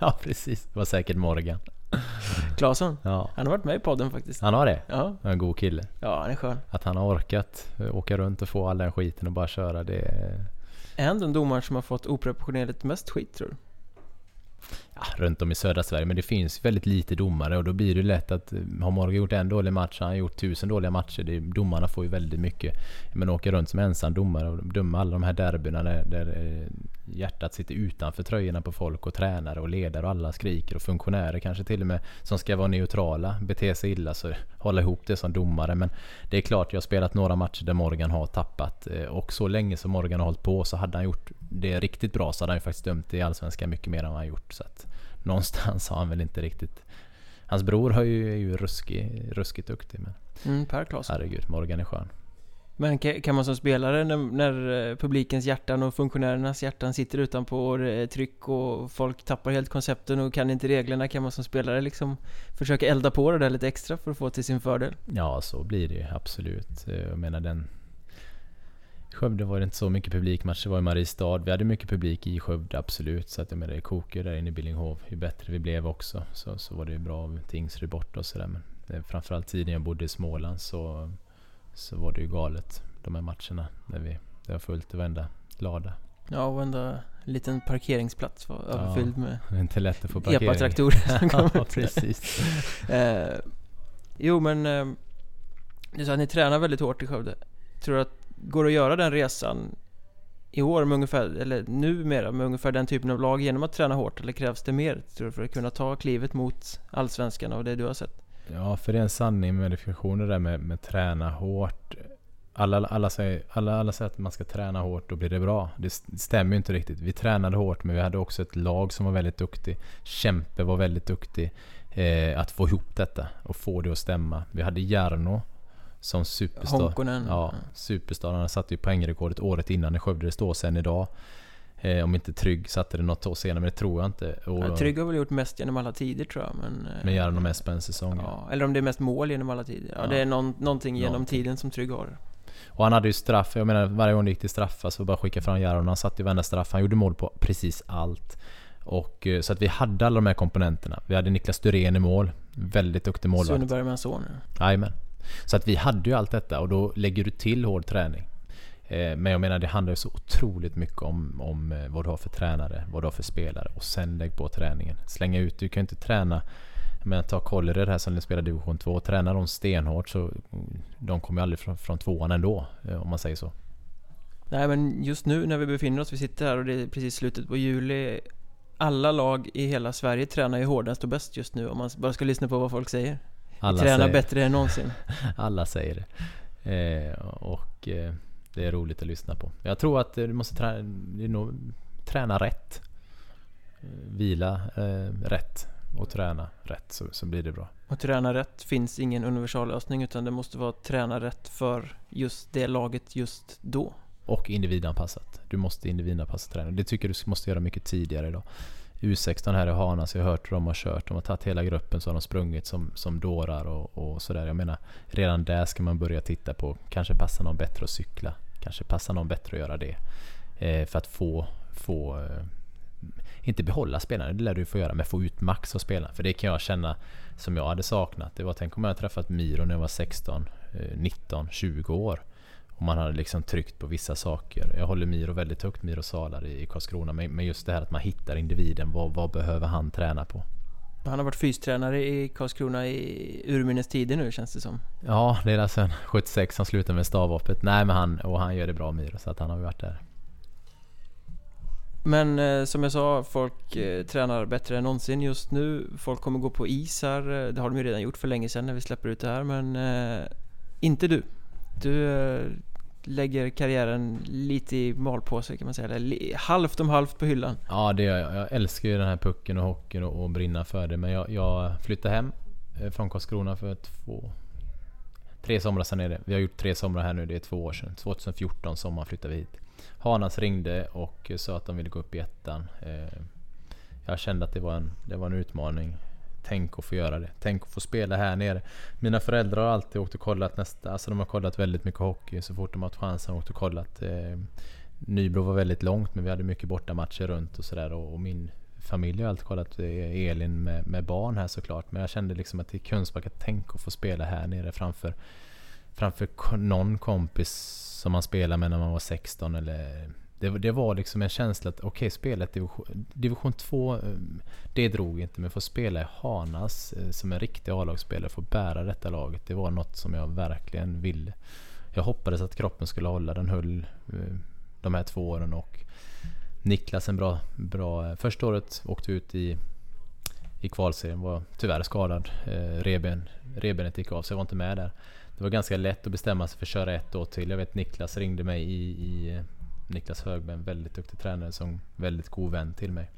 ja, precis. Det var säkert Morgan. Claesson, Ja, han har varit med i podden faktiskt. han har det. Ja, En god kille. ja han är skön. Att han har orkat åka runt och få all den skiten och bara köra det. Är han den domaren som har fått oproportionerligt mest skit tror du? Ja, runt om i södra Sverige. Men det finns väldigt lite domare och då blir det lätt att eh, har Morgan gjort en dålig match, han har gjort tusen dåliga matcher. Det, domarna får ju väldigt mycket. Men åka runt som ensam domare och döma alla de här derbyna där, där eh, hjärtat sitter utanför tröjorna på folk och tränare och ledare och alla skriker och funktionärer kanske till och med som ska vara neutrala beter sig illa så hålla ihop det som domare. Men det är klart, jag har spelat några matcher där Morgan har tappat eh, och så länge som Morgan har hållit på så hade han gjort det riktigt bra så hade han ju faktiskt dömt i Allsvenskan mycket mer än vad han gjort. Så att någonstans har han väl inte riktigt... Hans bror har ju, är ju ruskig, ruskigt duktig men Mm, Per Claesson. herregud, Morgan är skön. Men ka- kan man som spelare när, när eh, publikens hjärtan och funktionärernas hjärtan sitter utanpå och är tryck och folk tappar helt koncepten och kan inte reglerna kan man som spelare liksom försöka elda på det där lite extra för att få till sin fördel? Ja, så blir det ju absolut. Eh, Jag menar den... Skövde var det inte så mycket publikmatcher, det var i Mariestad. Vi hade mycket publik i Skövde, absolut. Så att jag menar, det kokar där inne i Billingehov. Ju bättre vi blev också, så, så var det ju bra av Tingsryd borta och sådär. Men det, framförallt tiden jag bodde i Småland så, så var det ju galet. De här matcherna, när vi, det var fullt i varenda lada. Ja, varenda liten parkeringsplats var Ja. överfylld med Det är inte lätt att få parkering. epa-traktorer som kom ja, precis. Eh, jo men, eh, du sa att ni tränar väldigt hårt i Skövde. Tror du att, går det att göra den resan i år med ungefär, eller numera med ungefär den typen av lag genom att träna hårt? Eller krävs det mer, tror du, för att kunna ta klivet mot Allsvenskan och det du har sett? Ja, för det är en sanning med definitioner där med, med träna hårt. Alla, alla, säger, alla, alla säger att man ska träna hårt, då blir det bra. Det stämmer ju inte riktigt. Vi tränade hårt, men vi hade också ett lag som var väldigt duktig. Kämpe var väldigt duktig. Eh, att få ihop detta och få det att stämma. Vi hade Jarno som superstar. Honkonen? Ja, superstar. Han satte ju poängrekordet året innan i Skövde. Det står sen idag. Eh, om inte Trygg satte det något år senare, men det tror jag inte. Och, Ja, Trygg har väl gjort mest genom alla tider tror jag, men... eh, Men Jarno mest på en säsong. ja, eller om det är mest mål genom alla tider. Ja, Ja. det är någon, någonting genom Någonting. tiden som Trygg har. Och han hade ju straff, jag menar varje gång det gick till straffar så bara skicka fram Jaron. Han satte ju varenda straff, han gjorde mål på precis allt. Och, eh, så att vi hade alla de här komponenterna. Vi hade Niklas Dyrén i mål, väldigt duktig målvakt. Sune Bergmans son. ja. Jajamän. Så att vi hade ju allt detta och då lägger du till hård träning. Eh, men jag menar det handlar ju så otroligt mycket om, om eh, vad du har för tränare, vad du har för spelare och sen lägg på träningen. Slänga ut, du kan ju inte träna jag menar ta Kållered här som spelar division 2. Tränar de stenhårt så mm, de kommer ju aldrig från, från tvåan ändå eh, om man säger så. Nej men just nu när vi befinner oss, vi sitter här och det är precis slutet på juli Alla lag i hela Sverige tränar ju hårdast och bäst just nu om man bara ska lyssna på vad folk säger alla Tränar säger, bättre än någonsin Alla säger det. Eh, och eh, det är roligt att lyssna på. Jag tror att du måste träna, nog, träna rätt. Eh, vila eh, rätt och träna rätt så, så blir det bra. Och träna rätt finns ingen universallösning utan det måste vara träna rätt för just det laget just då Och individanpassat. Du måste individanpassa träning. Det tycker jag du måste göra mycket tidigare idag. U16 här i Hanas, jag har hört hur de har kört. De har tagit hela gruppen så har de sprungit som, som dårar och, och sådär. Jag menar, redan där ska man börja titta på, kanske passar någon bättre att cykla. Kanske passar någon bättre att göra det. Eh, för att få, få eh, inte behålla spelarna, det lär du få göra, men få ut max av spelarna. För det kan jag känna som jag hade saknat. Det var, tänk om jag hade träffat Miro när jag var 16, eh, 19, 20 år. Och man hade liksom tryckt på vissa saker. Jag håller Miro väldigt högt, Miro Salar i i Karlskrona. Men men just det här att man hittar individen. Vad, vad behöver han träna på? Han har varit fystränare i Karlskrona i urminnes tider nu känns det som Ja, det är en 76 som slutar med stavhoppet. Nej men han, och han gör det bra Miro, så att han har varit där. Men eh, som jag sa, folk eh, tränar bättre än någonsin just nu Folk kommer gå på is här, eh, det har de ju redan gjort för länge sedan när vi släpper ut det här men eh, Inte du Du eh, lägger karriären lite i malpåse kan man säga, eller halvt om halvt på hyllan Ja, det gör jag. Jag älskar ju den här pucken och hockeyn och, och brinna för det. Men jag, jag flyttade hem eh, från Karlskrona för två... Tre somrar sedan är det. Vi har gjort tre somrar här nu, det är två år sedan. 2014 sommar flyttade vi hit. Hanas ringde och sa att de ville gå upp i ettan. Eh, jag kände att det var en, det var en utmaning. Tänk att få göra det. Tänk att få spela här nere. Mina föräldrar har alltid åkt och kollat nästa, alltså de har kollat väldigt mycket hockey så fort de har haft chansen åkt och kollat. Eh, Nybro var väldigt långt men vi hade mycket bortamatcher runt och sådär och, och min familj har alltid kollat eh, Elin med, med, barn här såklart. Men jag kände liksom att det är Kungsbacka, tänk att få spela här nere framför, framför någon kompis som man spelade med när man var 16 eller det, det var liksom en känsla att okej, okay, spela division, division 2, eh, det drog inte. Men få spela i Hanas eh, som en riktig A-lagsspelare, få bära detta laget. Det var något som jag verkligen ville. Jag hoppades att kroppen skulle hålla. Den höll eh, de här två åren och Niklas en bra, bra... Första året åkte ut i, i kvalserien, var tyvärr skadad. reben, rebenet gick av så jag var inte med där. Det var ganska lätt att bestämma sig för att köra ett år till. Jag vet Niklas ringde mig i, i Niklas Högberg, en väldigt duktig tränare som väldigt god vän till mig.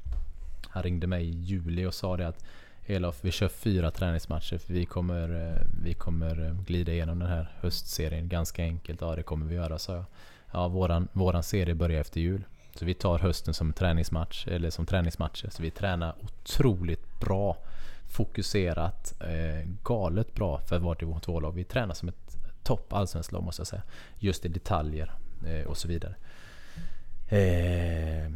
Han ringde mig i juli och sa det att Elof, vi kör fyra träningsmatcher för vi kommer, eh, vi kommer eh, glida igenom den här höstserien ganska enkelt. Ja, det kommer vi göra, sa jag. Ja, våran, våran serie börjar efter jul. Så vi tar hösten som träningsmatch, eller som träningsmatcher. Så vi tränar otroligt bra, fokuserat, eh, galet bra för vårt division 2-lag. Vi tränar som ett topp allsvenskt lag måste jag säga. Just i detaljer eh, och så vidare. Eh,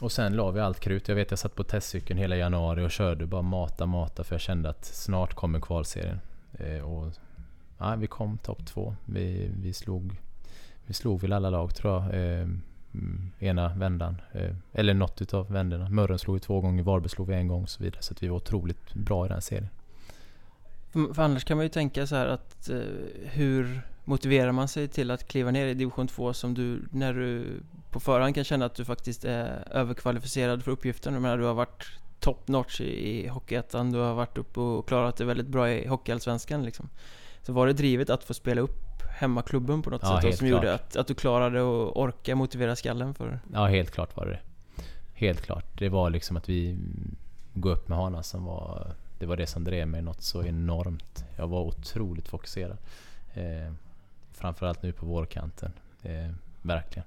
och sen la vi allt krut. Jag vet jag satt på testcykeln hela januari och körde bara mata, mata för jag kände att snart kommer kvalserien. Eh, och ja, vi kom topp två. Vi, vi, slog, vi slog väl alla lag tror jag. Eh, mm, ena vändan. Eh, eller något utav vändorna. Mörren slog vi två gånger, Varberg slog vi en gång och så vidare. Så att vi var otroligt bra i den serien. För annars kan man ju tänka så här att eh, hur motiverar man sig till att kliva ner i division 2 som du, när du på förhand kan känna att du faktiskt är överkvalificerad för uppgiften? Jag menar, du har varit top notch i, i Hockeyettan, du har varit uppe och klarat det väldigt bra i Hockeyallsvenskan liksom. Så var det drivet att få spela upp hemmaklubben på något ja, sätt som klart. gjorde att, att du klarade att orka motivera skallen för? Ja, helt klart var det Helt klart. Det var liksom att vi gå upp med Hana som var det var det som drev mig något så enormt. Jag var otroligt fokuserad. Eh, framförallt nu på vårkanten. Eh, verkligen.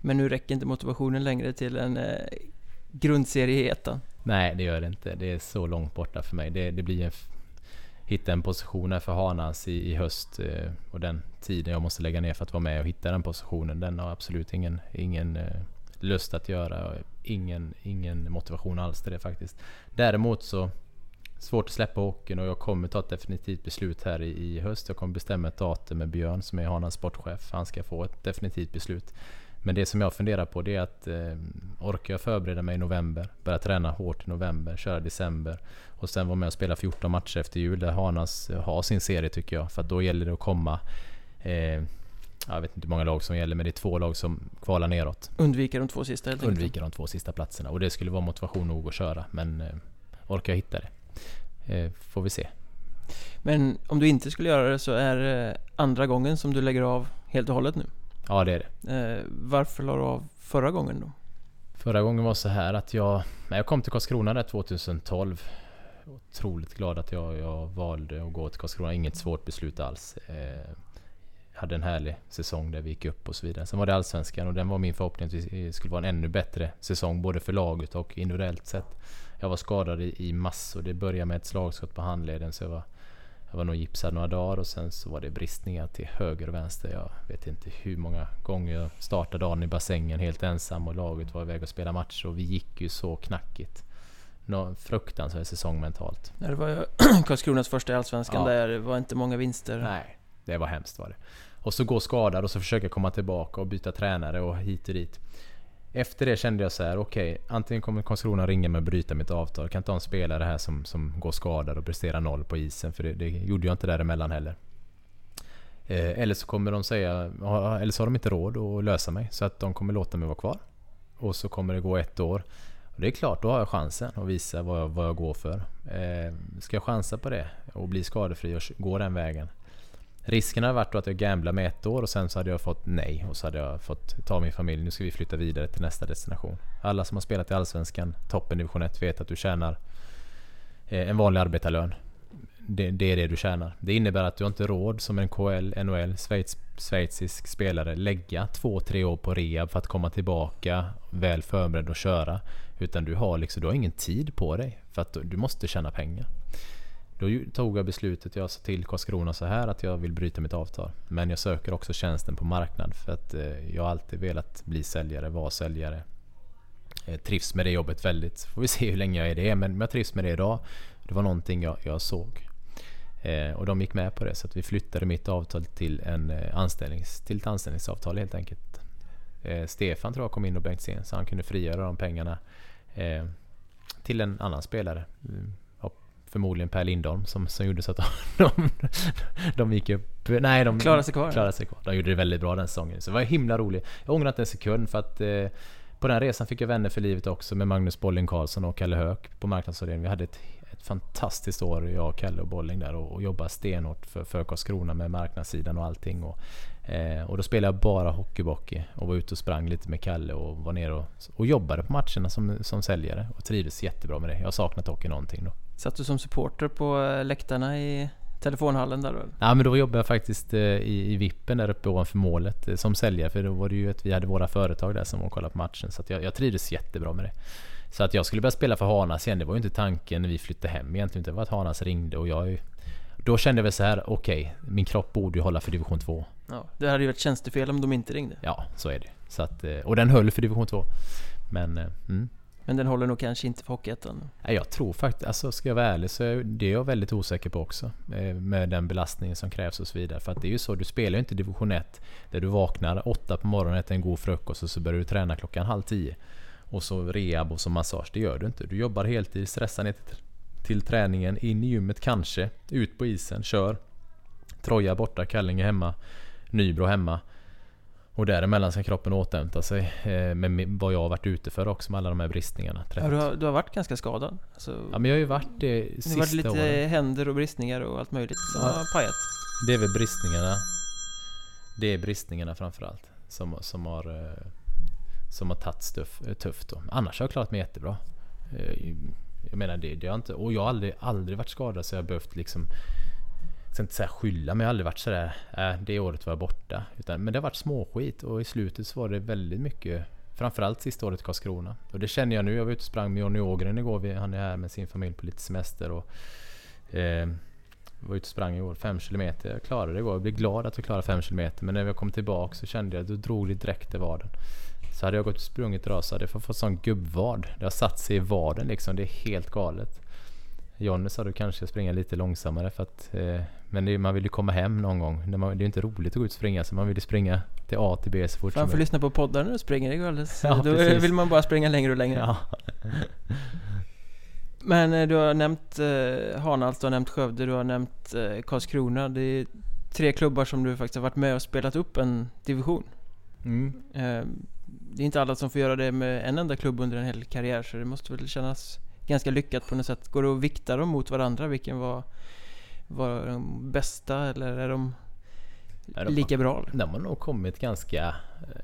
Men nu räcker inte motivationen längre till en eh, grundserie i ettan? Nej, det gör det inte. Det är så långt borta för mig. Det, det blir en... Hitta en position här för Hanas i, i höst eh, och den tiden jag måste lägga ner för att vara med och hitta den positionen. Den har absolut ingen, ingen eh, lust att göra. Ingen, ingen motivation alls till det faktiskt. Däremot så svårt att släppa hockeyn och jag kommer ta ett definitivt beslut här i, i höst. Jag kommer bestämma ett datum med Björn som är Hanas sportchef. Han ska få ett definitivt beslut. Men det som jag funderar på det är att eh, orkar jag förbereda mig i november, börja träna hårt i november, köra december och sen vara med och spela 14 matcher efter jul där Hanas har sin serie tycker jag. För att då gäller det att komma eh, jag vet inte hur många lag som gäller men det är två lag som kvalar neråt. Undvika de två sista helt Undvika de två sista platserna och det skulle vara motivation nog att köra men eh, orkar jag hitta det? Eh, får vi se. Men om du inte skulle göra det så är det andra gången som du lägger av helt och hållet nu? Ja det är det. Eh, varför la du av förra gången då? Förra gången var så här att jag... När jag kom till Karlskrona där 2012 Otroligt glad att jag, jag valde att gå till Karlskrona. Inget svårt beslut alls. Eh, hade en härlig säsong där vi gick upp och så vidare. Sen var det Allsvenskan och den var min förhoppning att det skulle vara en ännu bättre säsong både för laget och individuellt sett. Jag var skadad i, i massor. Det började med ett slagskott på handleden så jag var, jag var nog gipsad några dagar och sen så var det bristningar till höger och vänster. Jag vet inte hur många gånger jag startade dagen i bassängen helt ensam och laget var iväg och spela matcher och vi gick ju så knackigt. Någon fruktansvärd säsong mentalt. Det var ju Karlskronas första i Allsvenskan ja. där. Det var inte många vinster. Nej, det var hemskt var det. Och så gå skadad och så försöka komma tillbaka och byta tränare och hit och dit. Efter det kände jag så här: okej, okay, antingen kommer Karlskrona ringa mig och bryta mitt avtal. Jag kan inte ha en spelare här som, som går skadad och presterar noll på isen. För det, det gjorde jag inte däremellan heller. Eh, eller så kommer de säga, eller så har de inte råd att lösa mig. Så att de kommer låta mig vara kvar. Och så kommer det gå ett år. Och det är klart, då har jag chansen att visa vad jag, vad jag går för. Eh, ska jag chansa på det och bli skadefri och gå den vägen? Risken hade varit att jag gamblade med ett år och sen så hade jag fått nej och så hade jag fått ta min familj. Nu ska vi flytta vidare till nästa destination. Alla som har spelat i Allsvenskan, toppen division 1, vet att du tjänar eh, en vanlig arbetarlön. Det, det, är det du tjänar. Det innebär att du inte har råd som en KL, NHL, Schweiz, schweizisk spelare lägga två, tre år på rehab för att komma tillbaka väl förberedd och köra. Utan du har liksom, du har ingen tid på dig för att du måste tjäna pengar. Då tog jag beslutet, jag sa till Karlskrona så här att jag vill bryta mitt avtal. Men jag söker också tjänsten på marknad för att eh, jag har alltid velat bli säljare, vara säljare. Jag trivs med det jobbet väldigt. Får vi se hur länge jag är det, men jag trivs med det idag. Det var någonting jag, jag såg. Eh, och de gick med på det så att vi flyttade mitt avtal till, en anställnings, till ett anställningsavtal helt enkelt. Stefan tror jag kom in och Bengt Sen så han kunde frigöra de pengarna till en annan spelare. Mm. Förmodligen Per Lindholm som, som gjorde så att de, de gick upp... Nej, de klarade sig kvar. Klarade sig kvar. De gjorde det väldigt bra den säsongen. Så det var himla roligt. Jag ångrar inte en sekund för att eh, på den resan fick jag vänner för livet också med Magnus Bolling Karlsson och Kalle Höök på marknadsavdelningen. Vi hade ett, ett fantastiskt år, jag, Kalle och Bolling där och, och jobbade stenhårt för, för Karlskrona med marknadssidan och allting. Och, eh, och då spelade jag bara hockeybockey och var ute och sprang lite med Kalle och var nere och, och jobbade på matcherna som, som säljare och trivdes jättebra med det. Jag har saknat hockey någonting då. Satt du som supporter på eh, läktarna i telefonhallen där då? Ja men då jobbade jag faktiskt eh, i, i vippen där uppe ovanför målet eh, som säljare. För då var det ju att vi hade våra företag där som var och kollade på matchen. Så jag, jag trivdes jättebra med det. Så att jag skulle börja spela för Hanas igen, det var ju inte tanken när vi flyttade hem egentligen. Det var att Hanas ringde och jag... Då kände jag väl så här: okej, okay, min kropp borde ju hålla för division 2. Ja, det hade ju varit tjänstefel om de inte ringde. Ja, så är det. Så att, och den höll för division 2. Men, mm. Men den håller nog kanske inte för Hockeyettan? Jag tror faktiskt, alltså ska jag vara ärlig så är det jag väldigt osäker på också. Eh, med den belastningen som krävs och så vidare. För att det är ju så, du spelar ju inte division 1 där du vaknar åtta på morgonen, äter en god frukost och så börjar du träna klockan halv tio. Och så rehab och så massage. Det gör du inte. Du jobbar heltid, stressar ner till, till träningen, in i gymmet kanske, ut på isen, kör. Troja borta, Kallinge hemma, Nybro hemma. Och däremellan ska kroppen återhämta sig eh, med vad jag har varit ute för också med alla de här bristningarna. Ja, du, har, du har varit ganska skadad? Alltså, ja men jag har ju varit det sista Det har varit lite åren. händer och bristningar och allt möjligt som ja, har pajat? Det är väl bristningarna. Det är bristningarna framförallt som, som har eh, som har tagit eh, tufft då. Annars har jag klarat mig jättebra. Jag menar det, det har inte, och jag har aldrig, aldrig varit skadad så jag har behövt liksom jag ska inte säga skylla, men jag har aldrig varit sådär, äh, det året var jag borta. Utan, men det har varit småskit och i slutet så var det väldigt mycket Framförallt sista året i Karlskrona. Och det känner jag nu. Jag var ute och sprang med Jonny Ågren igår. Han är här med sin familj på lite semester. Och, eh, var ute och sprang igår, 5 km. Jag klarade det igår. Jag blev glad att jag klarade 5 km. Men när jag kom tillbaka så kände jag att då drog det direkt i vaden. Så hade jag gått och sprungit så hade jag fått sån gubbvad. Det har satt sig i vaden liksom. Det är helt galet. Jonny sa du kanske springa lite långsammare för att eh, Men det, man vill ju komma hem någon gång. Det är ju inte roligt att gå ut och springa så man vill ju springa till A till B så fort Man får lyssna på poddar när du springer, det går alldeles... Ja, Då precis. vill man bara springa längre och längre. Ja. Men eh, du har nämnt eh, Hanhals, du har nämnt Skövde, du har nämnt eh, Karlskrona. Det är tre klubbar som du faktiskt har varit med och spelat upp en division. Mm. Eh, det är inte alla som får göra det med en enda klubb under en hel karriär så det måste väl kännas ganska lyckat på något sätt. Går det att vikta dem mot varandra? Vilken var, var de bästa eller är de lika bra? De har nog kommit ganska...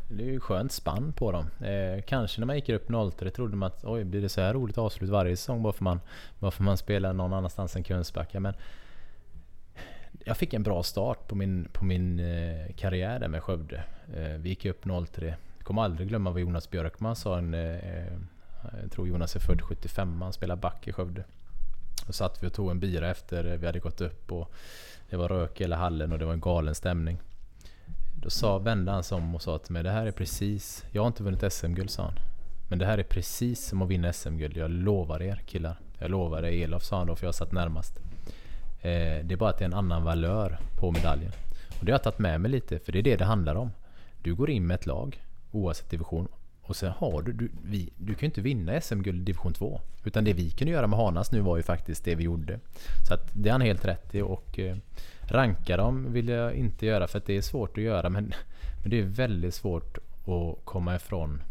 Det är ju skönt spann på dem. Eh, kanske när man gick upp 0-3 trodde man att oj, blir det så här roligt avslut varje säsong bara för man, bara för man spelar någon annanstans än Kungsbacka. Men jag fick en bra start på min, på min eh, karriär där med Skövde. Eh, vi gick upp 0-3. Jag kommer aldrig glömma vad Jonas Björkman sa en, eh, eh jag tror Jonas är född 75, han spelar back i Skövde. Då satt vi och tog en bira efter vi hade gått upp och det var rök i hela hallen och det var en galen stämning. Då sa, vände han sig om och sa till mig, det här är precis, jag har inte vunnit SM-guld sa han. Men det här är precis som att vinna SM-guld, jag lovar er killar. Jag lovar er, Elof sa han då för jag satt närmast. Eh, det är bara att det är en annan valör på medaljen. Och det har jag tagit med mig lite, för det är det det handlar om. Du går in med ett lag, oavsett division, och sen har du, du, vi, du kan ju inte vinna SM-guld i division 2. Utan det vi kunde göra med Hanas nu var ju faktiskt det vi gjorde. Så att det är han helt rätt i och eh, ranka dem vill jag inte göra för att det är svårt att göra men, men det är väldigt svårt att komma ifrån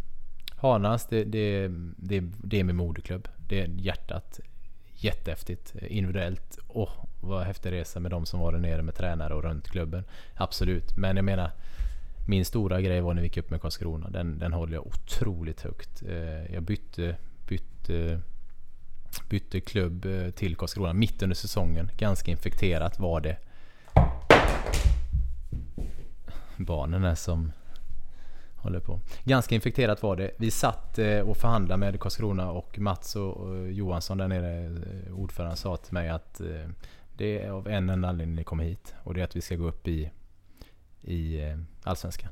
Hanas, det, det, det, det är min moderklubb. Det är hjärtat. Jättehäftigt. Eh, individuellt. Åh, oh, vad häftig resa med de som var där nere med tränare och runt klubben. Absolut. Men jag menar min stora grej var när vi gick upp med Karlskrona. Den, den håller jag otroligt högt. Eh, jag bytte, bytte, bytte klubb eh, till Karlskrona mitt under säsongen. Ganska infekterat var det. Barnen är som håller på. Ganska infekterat var det. Vi satt eh, och förhandlade med Karlskrona och Mats och Johansson där nere, ordföranden, sa till mig att det är av en enda anledning ni kommer hit. Och det är att vi ska gå upp i i eh, Allsvenskan.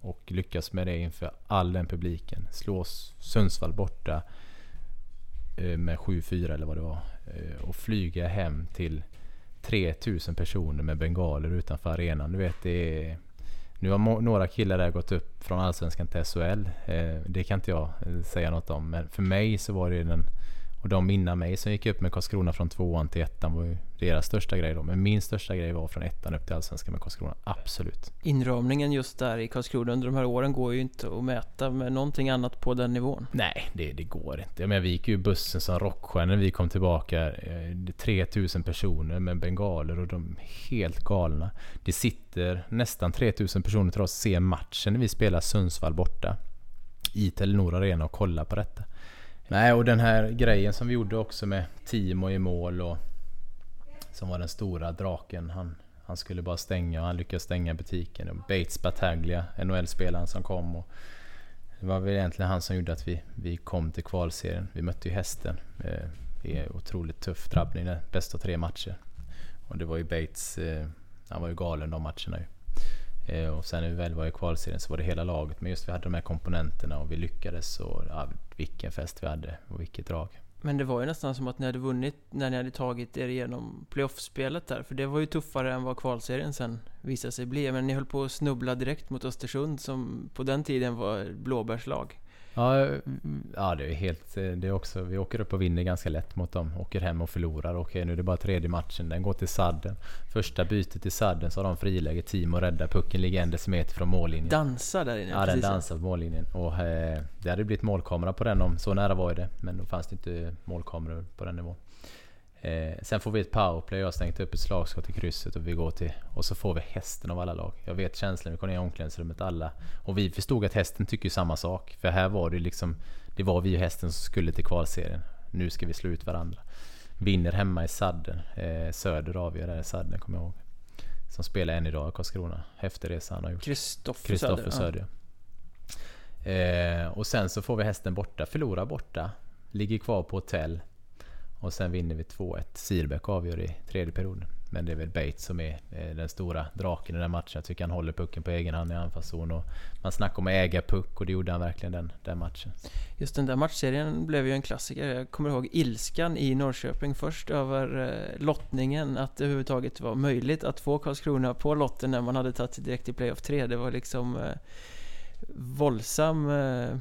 och lyckas med det inför all den publiken. Slå Sundsvall borta eh, med 7-4 eller vad det var. Eh, och flyga hem till 3000 personer med bengaler utanför arenan. Du vet, det är, nu har några killar där gått upp från Allsvenskan till SHL. Det kan inte jag säga något om. Men för mig så var det den och de innan mig som gick upp med Karlskrona från tvåan till ettan var ju deras största grej då. Men min största grej var från ettan upp till allsvenskan med Karlskrona. Absolut. Inramningen just där i Karlskrona under de här åren går ju inte att mäta med någonting annat på den nivån. Nej, det, det går inte. Jag menar, vi gick ju bussen som rockstjärnor när vi kom tillbaka. 3000 eh, personer med bengaler och de helt galna. Det sitter nästan 3000 personer till oss och ser matchen när vi spelar Sundsvall borta. I Telenor Arena och kollar på detta. Nej, och den här grejen som vi gjorde också med Timo i mål och som var den stora draken. Han, han skulle bara stänga och han lyckades stänga butiken. Och Bates Bataglia, NHL-spelaren som kom. Och det var väl egentligen han som gjorde att vi, vi kom till kvalserien. Vi mötte ju hästen. Eh, det är otroligt tuff drabbning Bäst av tre matcher. Och det var ju Bates, eh, han var ju galen de matcherna ju. Eh, och sen när vi väl var i kvalserien så var det hela laget. Men just vi hade de här komponenterna och vi lyckades. Och ja, vilken fest vi hade och vilket drag. Men det var ju nästan som att ni hade vunnit när ni hade tagit er igenom playoffspelet där. För det var ju tuffare än vad kvalserien sen visade sig bli. Men ni höll på att snubbla direkt mot Östersund som på den tiden var blåbärslag. Ja, ja det är helt... Eh, det är också, vi åker upp och vinner ganska lätt mot dem. Åker hem och förlorar. Okej, nu är det bara tredje matchen. Den går till sadden. Första bytet till sadden så har de friläge. Timo räddar pucken, ligger en decimeter från mållinjen. Dansar där inne? Ja, den dansar på mållinjen. Och eh, det hade blivit målkamera på den om... Så nära var det. Men då fanns det inte målkameror på den nivån. Eh, sen får vi ett powerplay, jag har stängt upp ett slagskott i krysset och vi går till... Och så får vi hästen av alla lag. Jag vet känslan, vi kom ner i omklädningsrummet alla. Och vi förstod att hästen tycker samma sak. För här var det liksom... Det var vi och hästen som skulle till kvalserien. Nu ska vi slå ut varandra. Vinner hemma i sadden. Eh, söder avgör där i sadden, kommer jag ihåg. Som spelar än idag i Karlskrona. Häftig resa han har gjort. Kristoffer Söder. Söder ja. eh, och sen så får vi hästen borta, förlorar borta. Ligger kvar på hotell. Och sen vinner vi 2-1. Sirbäck avgör i tredje perioden. Men det är väl Bates som är eh, den stora draken i den matchen. Jag tycker han håller pucken på egen hand i anfallszon. Och man snackar om att äga puck och det gjorde han verkligen den, den matchen. Just den där matchserien blev ju en klassiker. Jag kommer ihåg ilskan i Norrköping först över eh, lottningen. Att det överhuvudtaget var möjligt att få Karlskrona på lotten när man hade tagit sig direkt till playoff 3. Det var liksom eh, våldsam eh,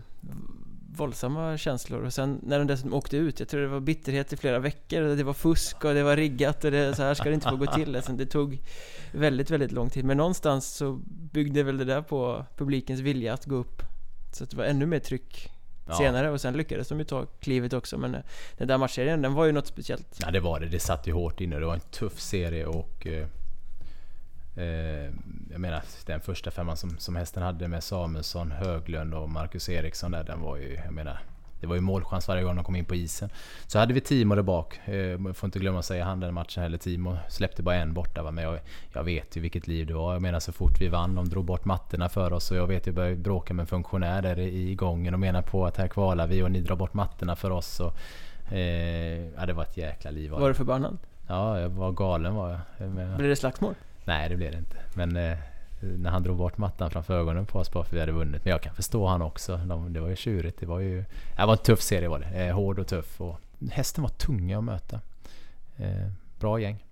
våldsamma känslor. Och sen när de dessutom åkte ut Jag tror det var bitterhet i flera veckor Det var fusk och det var riggat och det, så här ska det inte få gå till. Alltså, Det tog väldigt, väldigt lång tid. Men någonstans så byggde väl det där på publikens vilja att gå upp Så att det var ännu mer tryck ja. senare. Och sen lyckades de ju ta klivet också Men eh, den där matchserien, den var ju något speciellt. Ja det var det, det satt ju hårt inne. Det var en tuff serie och eh, jag menar den första femman som, som hästen hade med Samuelsson, Höglund och Marcus Eriksson där, den var ju, jag menar det var ju målchans varje gång de kom in på isen. Så hade vi Timo där bak. Eh, får inte glömma att säga han den matchen heller. Timo släppte bara en borta. Va? Men jag, jag, vet ju vilket liv det var. Jag menar så fort vi vann, de drog bort mattorna för oss. Och jag vet, jag började bråka med en funktionär där i gången och menar på att här kvalar vi och ni drar bort mattorna för oss. Och, eh, ja, det var ett jäkla liv. Var du förbannad? Ja, jag var galen var jag Blev det slagsmål? Nej, det blev det inte. Men eh, när han drog bort mattan framför ögonen på oss bara för att vi hade vunnit. Men jag kan förstå han också. De, det var ju tjurigt. Det var ju... Det var en tuff serie var det. Eh, hård och tuff. Och hästen var tunga att möta. Eh, bra gäng.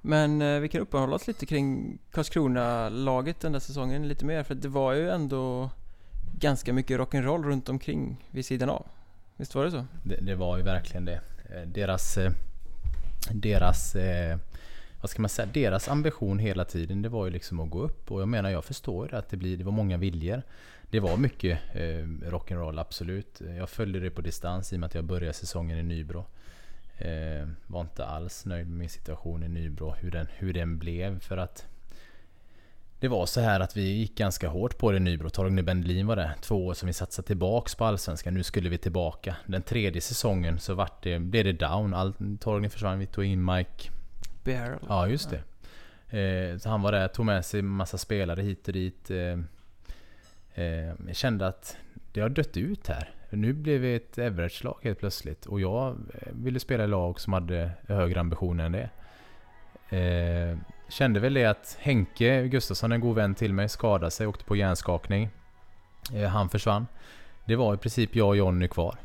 Men eh, vi kan uppehålla oss lite kring Karlskrona-laget den där säsongen lite mer. För det var ju ändå ganska mycket rock'n'roll runt omkring vid sidan av. Visst var det så? Det, det var ju verkligen det. Eh, deras... Eh, deras vad ska man säga, deras ambition hela tiden det var ju liksom att gå upp. Och jag menar, jag förstår ju att det, blir, det var många viljor. Det var mycket eh, rock'n'roll, absolut. Jag följde det på distans i och med att jag började säsongen i Nybro. Eh, var inte alls nöjd med min situation i Nybro, hur den, hur den blev. För att det var så här att vi gick ganska hårt på det i Nybro. Torgny Bendelin var det. Två år som vi satsade tillbaks på Allsvenskan. Nu skulle vi tillbaka. Den tredje säsongen så vart det, blev det down. All, Torgny försvann. Vi tog in Mike Barrel. Ja, just det. Eh, så han var där, tog med sig massa spelare hit och dit. Eh, eh, jag kände att det har dött ut här. Nu blev vi ett Everage-lag helt plötsligt. Och jag eh, ville spela i lag som hade högre ambitioner än det. Eh, kände väl det att Henke Gustafsson, en god vän till mig, skadade sig, åkte på hjärnskakning. Eh, han försvann. Det var i princip jag och Jonny kvar.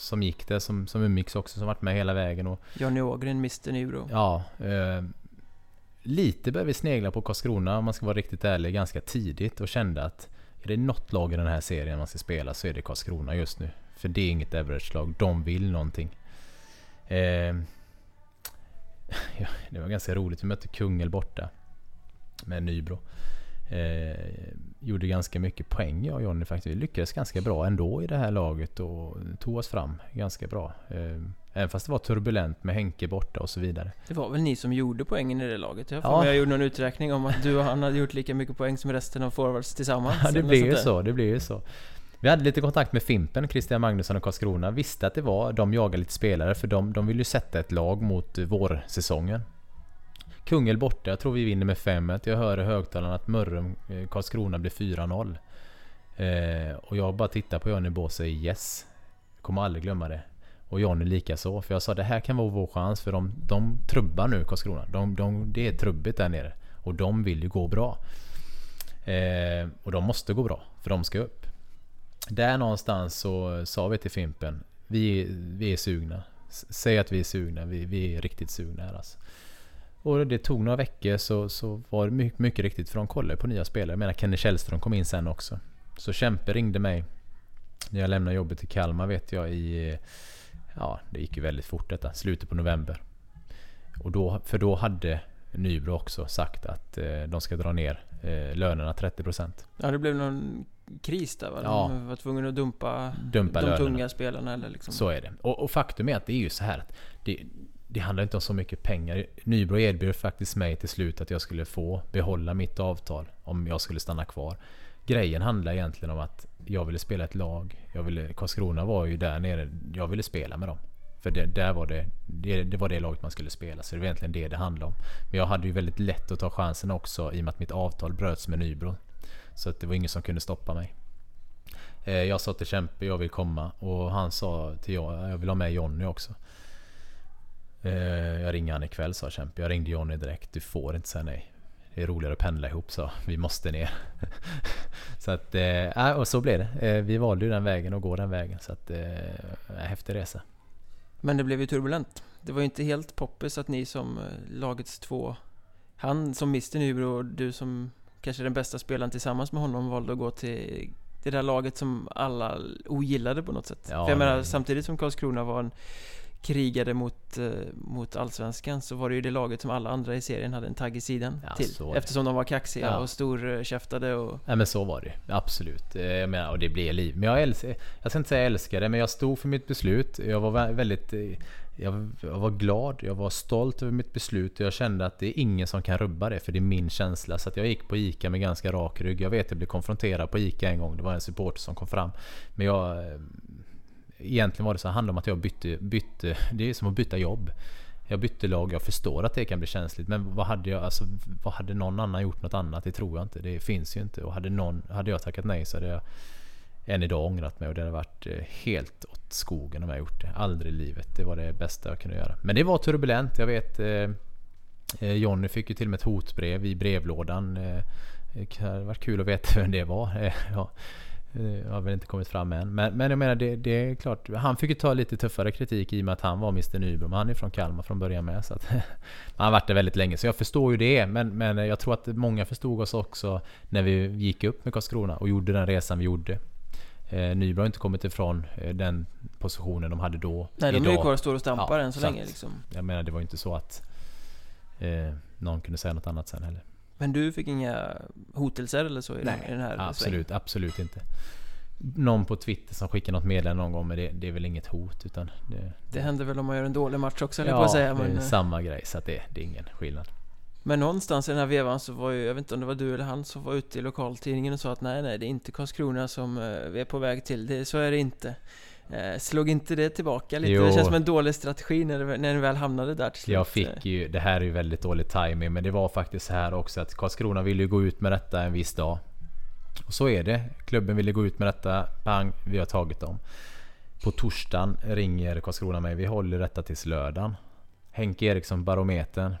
Som gick det, som, som umgicks också, som varit med hela vägen. Och, Johnny Ågren, Mr Nybro. ja, eh, lite började vi snegla på Karlskrona om man ska vara riktigt ärlig ganska tidigt och kände att är det något lag i den här serien man ska spela så är det Karlskrona just nu. För det är inget average-lag, de vill någonting. Eh, ja, det var ganska roligt, vi mötte Kungälv borta med Nybro. Eh, gjorde ganska mycket poäng jag och Jonny faktiskt. Vi lyckades ganska bra ändå i det här laget och tog oss fram ganska bra. Eh, även fast det var turbulent med Henke borta och så vidare. Det var väl ni som gjorde poängen i det laget? Jag, Ja. jag gjorde någon uträkning om att du och han hade gjort lika mycket poäng som resten av forwards tillsammans. Ja, det sånt ju så. Det blir ju så. Vi hade lite kontakt med Fimpen, Christian Magnusson och Karlskrona. Visste att det var, de jagade lite spelare för de, de vill ju sätta ett lag mot vårsäsongen. Kungälv borta, jag tror vi vinner med 5-1. Jag hör i högtalarna att Mörrum-Karlskrona eh, blir 4-0. Eh, och jag bara tittar på Johnny Bås och säger yes. Jag kommer aldrig glömma det. Och Johnny likaså. För jag sa det här kan vara vår chans för de, de trubbar nu Karlskrona. De, de, det är trubbigt där nere. Och de vill ju gå bra. Eh, och de måste gå bra, för de ska upp. Där någonstans så sa vi till Fimpen, vi, vi är sugna. S- Säg att vi är sugna, vi, vi är riktigt sugna här alltså. Och det tog några veckor så, så var det mycket, mycket riktigt, för de kollade på nya spelare. Jag menar Kenny Källström kom in sen också. Så Kämpe ringde mig när jag lämnade jobbet till Kalmar vet jag i... Ja, det gick ju väldigt fort detta, slutet på november. Och då, för då hade Nybro också sagt att eh, de ska dra ner eh, lönerna 30%. Ja, det blev någon kris där va? Ja. De var tvungna att dumpa, Dumpa de lönerna. tunga spelarna eller liksom. Så är det. Och, och faktum är att det är ju så här att det, det handlar inte om så mycket pengar. Nybro erbjöd faktiskt mig till slut att jag skulle få behålla mitt avtal om jag skulle stanna kvar. Grejen handlar egentligen om att jag ville spela ett lag. Jag ville, Karlskrona var ju där nere. Jag ville spela med dem. För det, där var det, det, det var det laget man skulle spela. Så det var egentligen det det handlade om. Men jag hade ju väldigt lätt att ta chansen också i och med att mitt avtal bröts med Nybro. Så att det var ingen som kunde stoppa mig. Eh, jag sa till Kämpe, jag vill komma. Och han sa till jag, jag vill ha med Jonny också. Eh, Jag ringer han ikväll sa Kämpe. Jag ringde Jonny direkt. Du får inte säga nej. Det är roligare att pendla ihop så vi måste ner. så att, ja, och så blev det. Eh, Vi valde ju den vägen och går den vägen. Så att, eh, häftig resa. Men det blev ju turbulent. Det var ju inte helt poppis att ni som lagets två, han som Mr Nybro och du som kanske den bästa spelaren tillsammans med honom valde att gå till det där laget som alla ogillade på något sätt. Ja, För jag menar, men- samtidigt som Karlskrona var en krigade mot, eh, mot Allsvenskan så var det ju det laget som alla andra i serien hade en tagg i sidan Ja, till. Eftersom de var kaxiga Ja. och storkäftade och... Nej men så var det Absolut. Eh, Jag menar, och det blev liv. Men jag älskar, jag ska inte säga jag älskar det, men jag stod för mitt beslut. Jag var vä- väldigt... eh, Jag, jag var glad, jag var stolt över mitt beslut och jag kände att det är ingen som kan rubba det för det är min känsla. Så att jag gick på ICA med ganska rak rygg. Jag vet att jag blev konfronterad på ICA en gång. Det var en supporter som kom fram. Men jag... Egentligen var det så här, handlade om att jag bytte, bytte... Det är som att byta jobb. Jag bytte lag, jag förstår att det kan bli känsligt men vad hade jag, alltså, vad hade någon annan gjort något annat? Det tror jag inte. Det finns ju inte. Och hade, någon, hade jag tackat nej så hade jag än idag ångrat mig och det hade varit eh, helt åt skogen om jag gjort det. Aldrig i livet. Det var det bästa jag kunde göra. Men det var turbulent. Jag vet eh, eh Jonny fick ju till och med ett hotbrev i brevlådan. Eh, eh Det hade varit kul att veta vem det var. Eh, Ja, det har väl inte kommit fram än. Men, men jag menar det, det är klart. Han fick ju ta lite tuffare kritik i och med att han var Mr Nybro. Men han är från Kalmar från början med. Så att, han har varit där väldigt länge. Så jag förstår ju det. Men, men jag tror att många förstod oss också när vi gick upp med Karlskrona och gjorde den resan vi gjorde. Eh, Nybro har inte kommit ifrån eh, den positionen de hade då. Nej, de är ju Idag- kvar och står och stampar Ja, än så så länge liksom. Jag menar det var ju inte så att eh, någon kunde säga något annat sen heller. Men du fick inga hotelser eller så i, den, i den här svängen? Absolut, absolut inte. Någon på Twitter som skickar något meddelande någon gång men det, det är väl inget hot utan det, Det händer väl om man gör en dålig match också, eller på att säga. det Men, är eh, samma grej så att det, det är ingen skillnad. men någonstans i den här vevan så var ju, jag vet inte om det var du eller han som var ute i lokaltidningen och sa att nej, nej, det är inte Karlskrona som eh, vi är på väg till. Det, så är det inte. Eh, slog inte det tillbaka lite? Jo. Det känns som en dålig strategi när, det, när ni väl hamnade där till slut. Jag fick ju, det här är ju väldigt dålig timing men det var faktiskt så här också att Karlskrona ville ju gå ut med detta en viss dag. Och så är det. Klubben ville gå ut med detta. Bang, vi har tagit dem. På torsdagen ringer Karlskrona mig. Vi håller detta tills lördagen. Henke Eriksson, Barometern.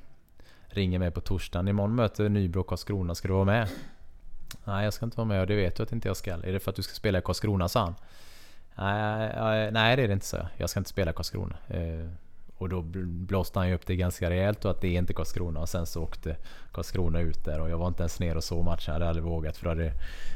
ringer mig på torsdagen. Imorgon möter Nybro Karlskrona, ska du vara med? Nej jag ska inte vara med och det vet du att inte jag ska. Är det för att du ska spela i Karlskrona sa han. Nej, nej det är det inte så. Jag ska inte spela Karlskrona. Eh, och då blåste han ju upp det ganska rejält och att det är inte Karlskrona. Och sen så åkte Karlskrona ut där och jag var inte ens ner och såg matchen. Jag hade aldrig vågat för det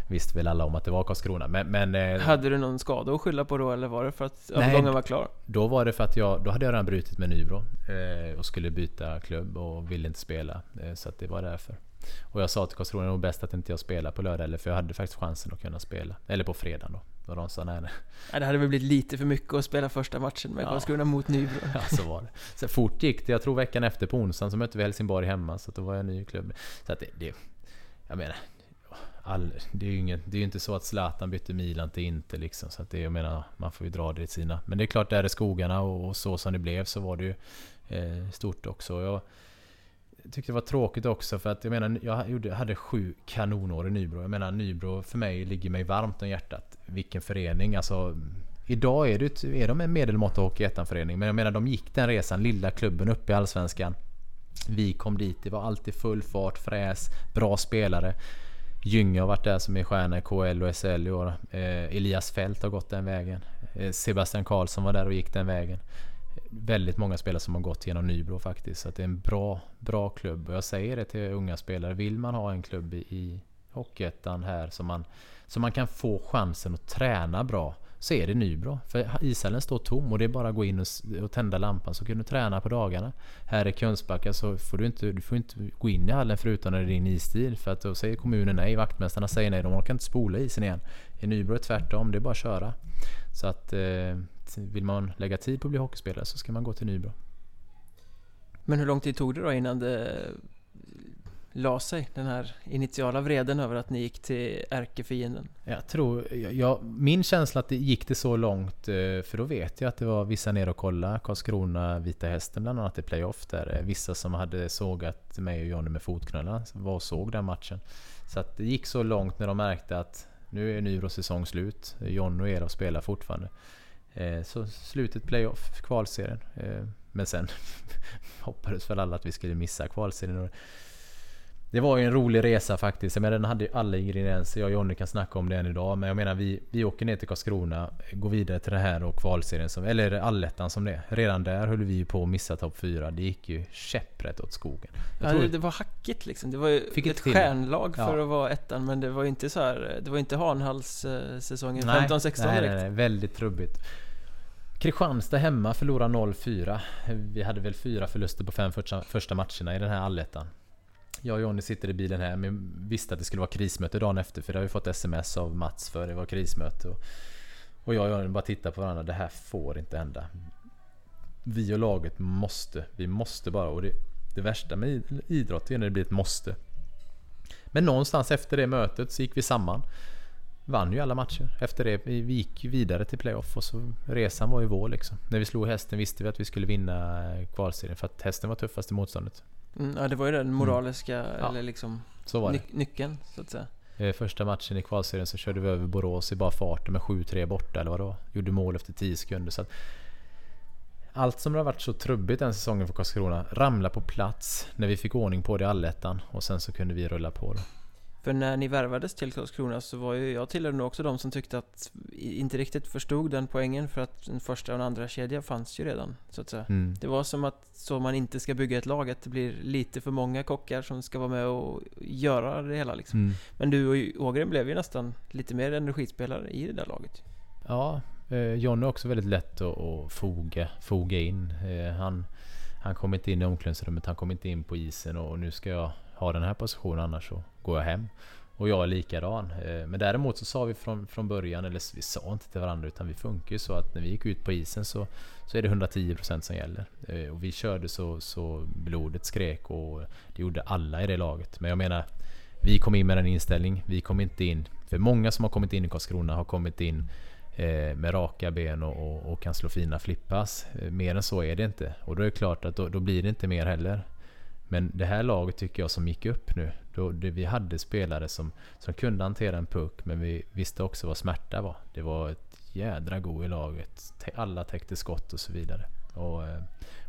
visste väl alla om att det var Karlskrona. Men, men, eh, hade du någon skada att skylla på då eller var det för att övergången var klar? Då var det för att jag, då hade jag redan brutit med Nybro eh, och skulle byta klubb och ville inte spela. Så att det var därför. Och jag sa till Karlskrona, det nog bäst att inte jag spelar på lördag eller för jag hade faktiskt chansen att kunna spela. Eller på fredag då. Och de sa nej, nej. det hade väl blivit lite för mycket att spela första matchen med ja. Karlskrona mot Nybro. Ja, så var det. Så fort gick det. Jag tror veckan efter på onsdagen så mötte vi Helsingborg hemma. Så då var jag ny klubb. Så att det, det jag menar, all, det är ju inget, det är inte så att Zlatan bytte Milan till inte liksom. Så att det, jag menar, man får ju dra det i sina. Men det är klart, där är skogarna och, och så som det blev så var det ju eh, stort också. Jag, tyckte det var tråkigt också för att jag menar, jag gjorde, hade sju kanonår i Nybro. Jag menar Nybro för mig ligger mig varmt om hjärtat. Vilken förening, alltså Idag är, det, är de en medelmåtta Hockeyettan-förening, men jag menar de gick den resan, lilla klubben upp i Allsvenskan. Vi kom dit, det var alltid full fart, fräs, bra spelare. Gynge har varit där som är stjärna i KL och SL i år. Eh, Elias Fält har gått den vägen. Eh, Sebastian Karlsson var där och gick den vägen väldigt många spelare som har gått genom Nybro faktiskt. Så det är en bra, bra klubb. Och jag säger det till unga spelare. Vill man ha en klubb i Hockeyettan här som man, som man kan få chansen att träna bra så är det Nybro. För ishallen står tom och det är bara att gå in och, och tända lampan så kan du träna på dagarna. Här i Kungsbacka så får du inte, du får inte gå in i hallen förutom när det är din istid. För att då säger kommunen nej, vaktmästarna säger nej, de orkar inte spola isen igen. I Nybro är det tvärtom, det är bara att köra. Så att eh, vill man lägga tid på att bli hockeyspelare så ska man gå till Nybro. Men hur lång tid tog det då innan det la sig, den här initiala vreden över att ni gick till ärkefienden? Jag tror, jag, min känsla att det gick det så långt, eh, för då vet jag att det var vissa nere och kolla Karlskrona, Vita Hästen bland annat i playoff där. Eh, vissa som hade sågat mig och Jonny med fotknölarna var och såg den matchen. Så att det gick så långt när de märkte att nu är Nybro säsong slut. Jonny och Elof spelar fortfarande. Eh, så slutet playoff, kvalserien. Eh, men sen hoppades väl alla att vi skulle missa kvalserien. Det var ju en rolig resa faktiskt. Men den hade ju alla ingredienser. Jag och Jonny kan snacka om det än idag. Men jag menar vi, vi åker ner till Karlskrona, går vidare till den här och kvalserien, som, eller allettan som det är. Redan där höll vi ju på att missa topp 4. Det gick ju käpprätt åt skogen. ja, tror, det var hackigt liksom. Det var ju ett, ett stjärnlag för ja. att vara ettan. Men det var ju inte så här, Det var inte Hanhals säsongen 15-16 direkt. Nej, nej, väldigt trubbigt. Kristianstad hemma förlorar 0-4. Vi hade väl fyra förluster på fem första matcherna i den här allettan. Jag och Jonny sitter i bilen här men visste att det skulle vara krismöte dagen efter för det har vi fått sms av Mats för det var krismöte. Och, och jag och Jonny bara tittar på varandra. Det här får inte hända. Vi och laget måste. Vi måste bara. Och det, det värsta med idrott är när det blir ett måste. Men någonstans efter det mötet så gick vi samman. Vann ju alla matcher efter det. Vi gick vidare till playoff och så resan var ju vår liksom. När vi slog hästen visste vi att vi skulle vinna kvalserien för att hästen var tuffast i motståndet. Mm, ja, det var ju den mm. moraliska, mm. eller liksom så var det. Ny nyckeln, så att säga. Eh, första matchen i kvalserien så körde vi över Borås i bara farten med 7-3 borta eller vad det var. Gjorde mål efter 10 sekunder. Så att allt som har varit så trubbigt den säsongen för Karlskrona ramlade på plats när vi fick ordning på det i allettan och sen så kunde vi rulla på det. För när ni värvades till Karlskrona så var ju jag tillhörde nog också de som tyckte att inte riktigt förstod den poängen för att den första och den andra kedjan fanns ju redan så att säga. Mm. Det var som att så man inte ska bygga ett lag, att det blir lite för många kockar som ska vara med och göra det hela liksom. Mm. Men du och Ågren blev ju nästan lite mer energispelare i det där laget. Ja, eh, John är också väldigt lätt att, att foga, foga in. Eh, han, han kom inte in i omklädningsrummet, han kom inte in på isen och nu ska jag ha den här positionen annars så går jag hem. Och jag är likadan. Eh, men däremot så sa vi från, från början, eller vi sa inte till varandra utan vi funkar ju så att när vi gick ut på isen så, så är det 110% som gäller. Eh, och vi körde så, så blodet skrek och det gjorde alla i det laget. Men jag menar, vi kom in med en inställning. Vi kom inte in, för många som har kommit in i Karlskrona har kommit in eh, med raka ben och, och, och, kan slå fina flippas. Mer än så är det inte. Och då är det klart att då, då blir det inte mer heller. Men det här laget tycker jag som gick upp nu, då, det, vi hade spelare som, som kunde hantera en puck men vi visste också vad smärta var. Det var ett jädra go i laget. Alla täckte skott och så vidare. Och, eh,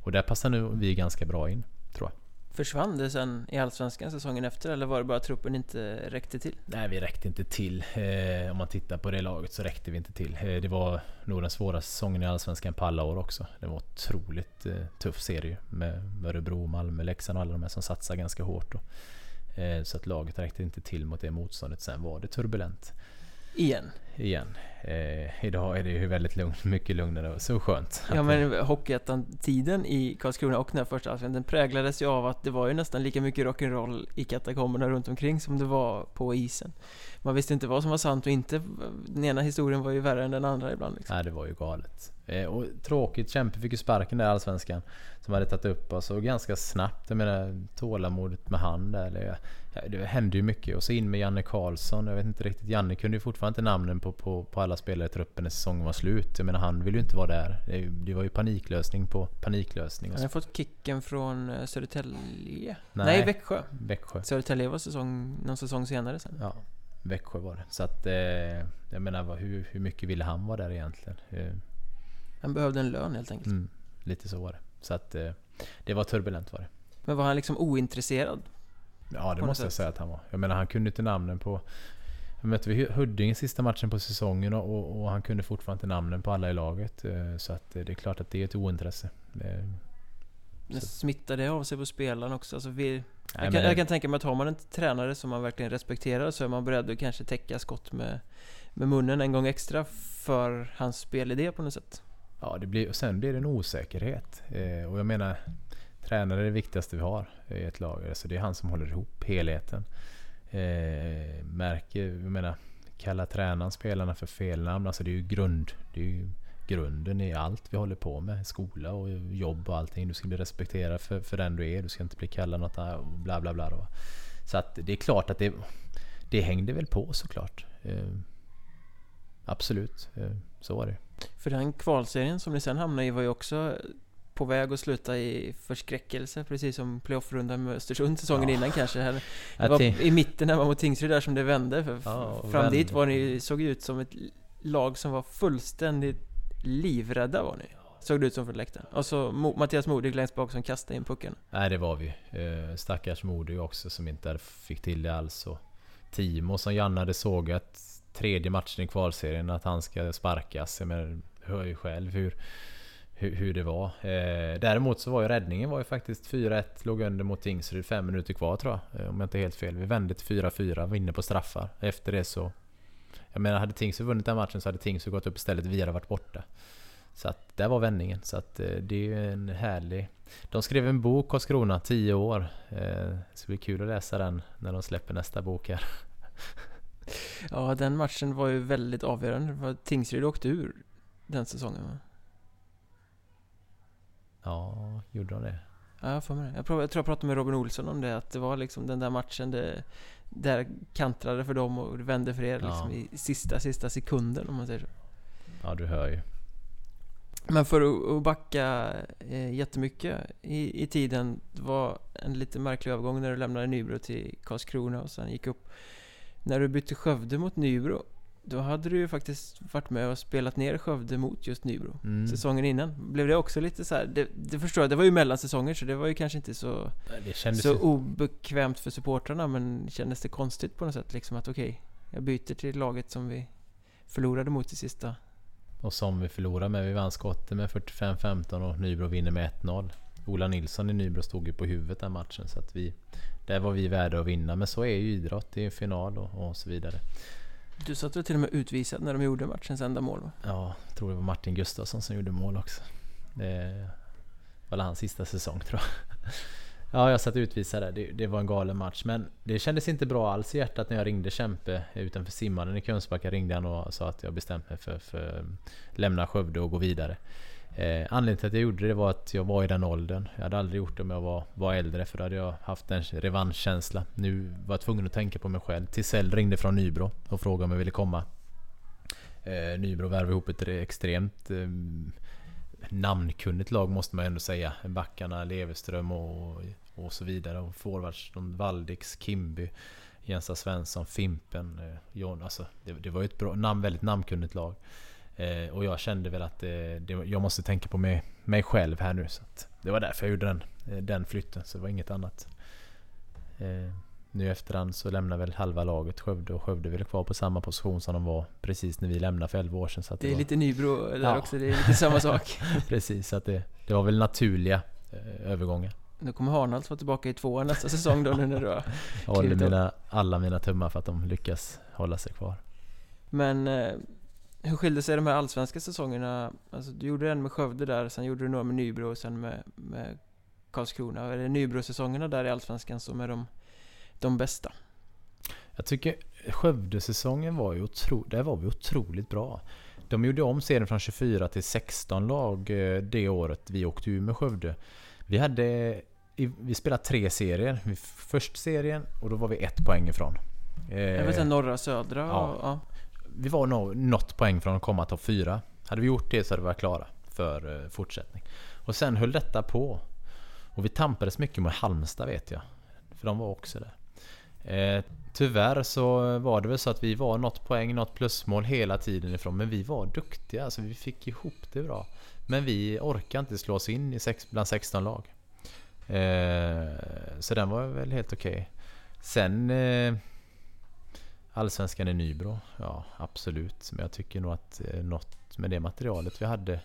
och där passar nu vi ganska bra in, tror jag. Försvann det sen i Allsvenskan säsongen efter eller var det bara truppen inte räckte till? Nej, vi räckte inte till. Eh, om man tittar på det laget så räckte vi inte till. Eh, det var nog den svåraste säsongen i Allsvenskan på alla år också. Det var otroligt eh, tuff serie med Örebro, Malmö, Leksand och alla de här som satsar ganska hårt. Då. Så att laget räckte inte till mot det motståndet. Sen var det turbulent. Igen? Igen. Eh, idag är det ju väldigt lugnt, mycket lugnare och så skönt. Ja men Hockeyettan-tiden i Karlskrona och den här första allsvenskan den präglades ju av att det var ju nästan lika mycket rock'n'roll i katakomberna runt omkring som det var på isen. Man visste inte vad som var sant och inte. Den ena historien var ju värre än den andra ibland. Liksom. Nej, det var ju galet. Eh, och tråkigt, Kämpe fick ju sparken där i Allsvenskan. Som hade tagit upp oss och ganska snabbt. Jag menar tålamodet med han där. Ja, det hände ju mycket. Och så in med Janne Karlsson. Jag vet inte riktigt. Janne kunde ju fortfarande inte namnen på, på, på alla spelare i truppen när säsongen var slut. Jag menar han vill ju inte vara där. Det, det var ju paniklösning på paniklösning. Han har fått kicken från eh, Södertälje? Nej, Nej Växjö. Växjö. Södertälje var säsong, någon säsong senare sen. Ja, Växjö var det. Så att... Eh, jag menar hur, hur mycket ville han vara där egentligen? Eh, han behövde en lön helt enkelt. Mm, lite så var det. Så att eh, det var turbulent var det. Men var han liksom ointresserad? Ja, det måste jag säga att han var. Jag menar, han kunde inte namnen på... Mötte vi Huddinge sista matchen på säsongen och, och, han kunde fortfarande inte namnen på alla i laget. Eh, så att det är klart att det är ett ointresse. Men smittar det av sig på spelaren också? Alltså vi, Nej, jag, kan, jag, kan, tänka mig att har man en tränare som man verkligen respekterar så är man beredd att kanske täcka skott med, med munnen en gång extra för hans spelidé på något sätt. Ja, det blir, och sen blir det en osäkerhet. Eh, och jag menar, tränare är det viktigaste vi har i ett lag. Alltså det är han som håller ihop helheten. Eh, märker, jag menar, kalla tränaren spelarna för fel namn. Alltså det är ju grund. Det är ju grunden i allt vi håller på med. Skola och jobb och allting. Du ska bli respekterad för, för den du är. Du ska inte bli kallad något bla bla bla. Då. Så att det är klart att det, det hängde väl på såklart. Eh, absolut, eh, så var det. För den kvalserien som ni sen hamnade i var ju också på väg att sluta i förskräckelse Precis som playoffrundan med Östersund säsongen ja. innan kanske Det var i mitten när man mot Tingsryd där som det vände för ja, Fram vände. dit var ni, såg ut som ett lag som var fullständigt livrädda var ni Såg det ut som för läktaren. Och så Mattias Modig längst bak som kastade in pucken. Nej det var vi. Eh, stackars Modig också som inte fick till det alls. Och Timo som Janne hade sågat tredje matchen i kvalserien att han ska sparkas. Jag menar, hör ju själv hur, hur, hur det var. Eh, däremot så var ju räddningen var ju faktiskt 4-1, låg under mot Tingsryd, fem minuter kvar tror jag. Eh, om jag inte är helt fel. Vi vände till 4-4, vinner på straffar. Efter det så... Jag menar, hade Tingsryd vunnit den matchen så hade Tingsryd gått upp istället, vi hade varit borta. Så att där var vändningen. Så att eh, det är ju en härlig... De skrev en bok, Karlskrona, 10 år. Eh, det ska bli kul att läsa den när de släpper nästa bok här. Ja, den matchen var ju väldigt avgörande. Tingsryd åkte ur den säsongen va? Ja, gjorde de det? Ja, jag får med det. Jag, tror jag pratade med Robin Olsson om det, att det var liksom den där matchen det, där kantrade för dem och vände för er liksom i sista, sista sekunden om man säger så. Ja, du hör ju. Men för att backa eh, jättemycket i, i tiden, det var en lite märklig övergång när du lämnade Nybro till Karlskrona och sen gick upp när du bytte Skövde mot Nybro Då hade du ju faktiskt varit med och spelat ner Skövde mot just Nybro mm. Säsongen innan Blev det också lite så här, det, det, förstår jag, det var ju mellansäsonger så det var ju kanske inte så Så ju... obekvämt för supportrarna Men kändes det konstigt på något sätt liksom att okej okay, Jag byter till laget som vi förlorade mot i sista Och som vi förlorade med, vi vann skottet med 45-15 och Nybro vinner med 1-0 Ola Nilsson i Nybro stod ju på huvudet den matchen så att vi där var vi värda att vinna. Men så är ju idrott. Det är en final och, och så vidare. Du satt väl till och med utvisad när de gjorde matchens enda mål va? Ja, jag tror det var Martin Gustafsson som gjorde mål också. Det var hans sista säsong tror jag. Ja, jag satt utvisad där. Det, det, var en galen match. Men det kändes inte bra alls i hjärtat när jag ringde Kämpe utanför simmanen i Kungsbacka. Ringde han och sa att jag bestämt mig för att lämna Skövde och gå vidare. Eh, anledningen till att jag gjorde det var att jag var i den åldern. Jag hade aldrig gjort det om jag var, var äldre för då hade jag haft en revanschkänsla. Nu var jag tvungen att tänka på mig själv. Tisell ringde från Nybro och frågade om jag ville komma. Eh, Nybro värvade ihop ett extremt eh, namnkunnigt lag måste man ändå säga. Backarna, Leverström och, och så vidare. Och forwards, de Valdix, Kimby, Jensa Svensson, Fimpen, eh, John. Alltså, det, det var ju ett bra, namn, väldigt namnkunnigt lag. Eh, och jag kände väl att eh, det, jag måste tänka på mig, mig själv här nu. Så det var därför jag gjorde den, eh, den flytten, så det var inget annat. Eh, nu i efterhand så lämnar väl halva laget Skövde och Skövde är väl kvar på samma position som de var precis när vi lämnade för 11 år sedan. Så det, det är var... lite Nybro där ja. också, det är lite samma sak. precis, så att det, det var väl naturliga eh, övergångar. Nu kommer Harnalds vara tillbaka i två nästa säsong då nu när du har Jag håller mina, alla mina tummar för att de lyckas hålla sig kvar. Men hur skilde sig de här allsvenska säsongerna? Alltså du gjorde en med Skövde där, sen gjorde du några med Nybro och sen med, med Karlskrona. Är det Nybro-säsongerna där i Allsvenskan som är de, de bästa? Jag tycker Skövde-säsongen var ju otroligt, där var vi otroligt bra. De gjorde om serien från 24 till 16 lag eh, det året vi åkte ur med Skövde. Vi hade vi spelade tre serier. Först serien och då var vi ett poäng ifrån. Jag vet inte, norra, södra? Ja. ja. Vi var nog något poäng från att komma topp fyra. Hade vi gjort det så hade vi varit klara för eh, fortsättning. Och sen höll detta på. Och vi tampades mycket med Halmstad vet jag. För de var också där. Eh, tyvärr så var det väl så att vi var något poäng, något plusmål hela tiden ifrån. Men vi var duktiga, alltså vi fick ihop det bra. Men vi orkade inte slå oss in i sex, bland 16 lag. Eh, så den var väl helt okej. Okay. Sen eh, Allsvenskan i Nybro, ja absolut. Men jag tycker nog att eh, något med det materialet vi hade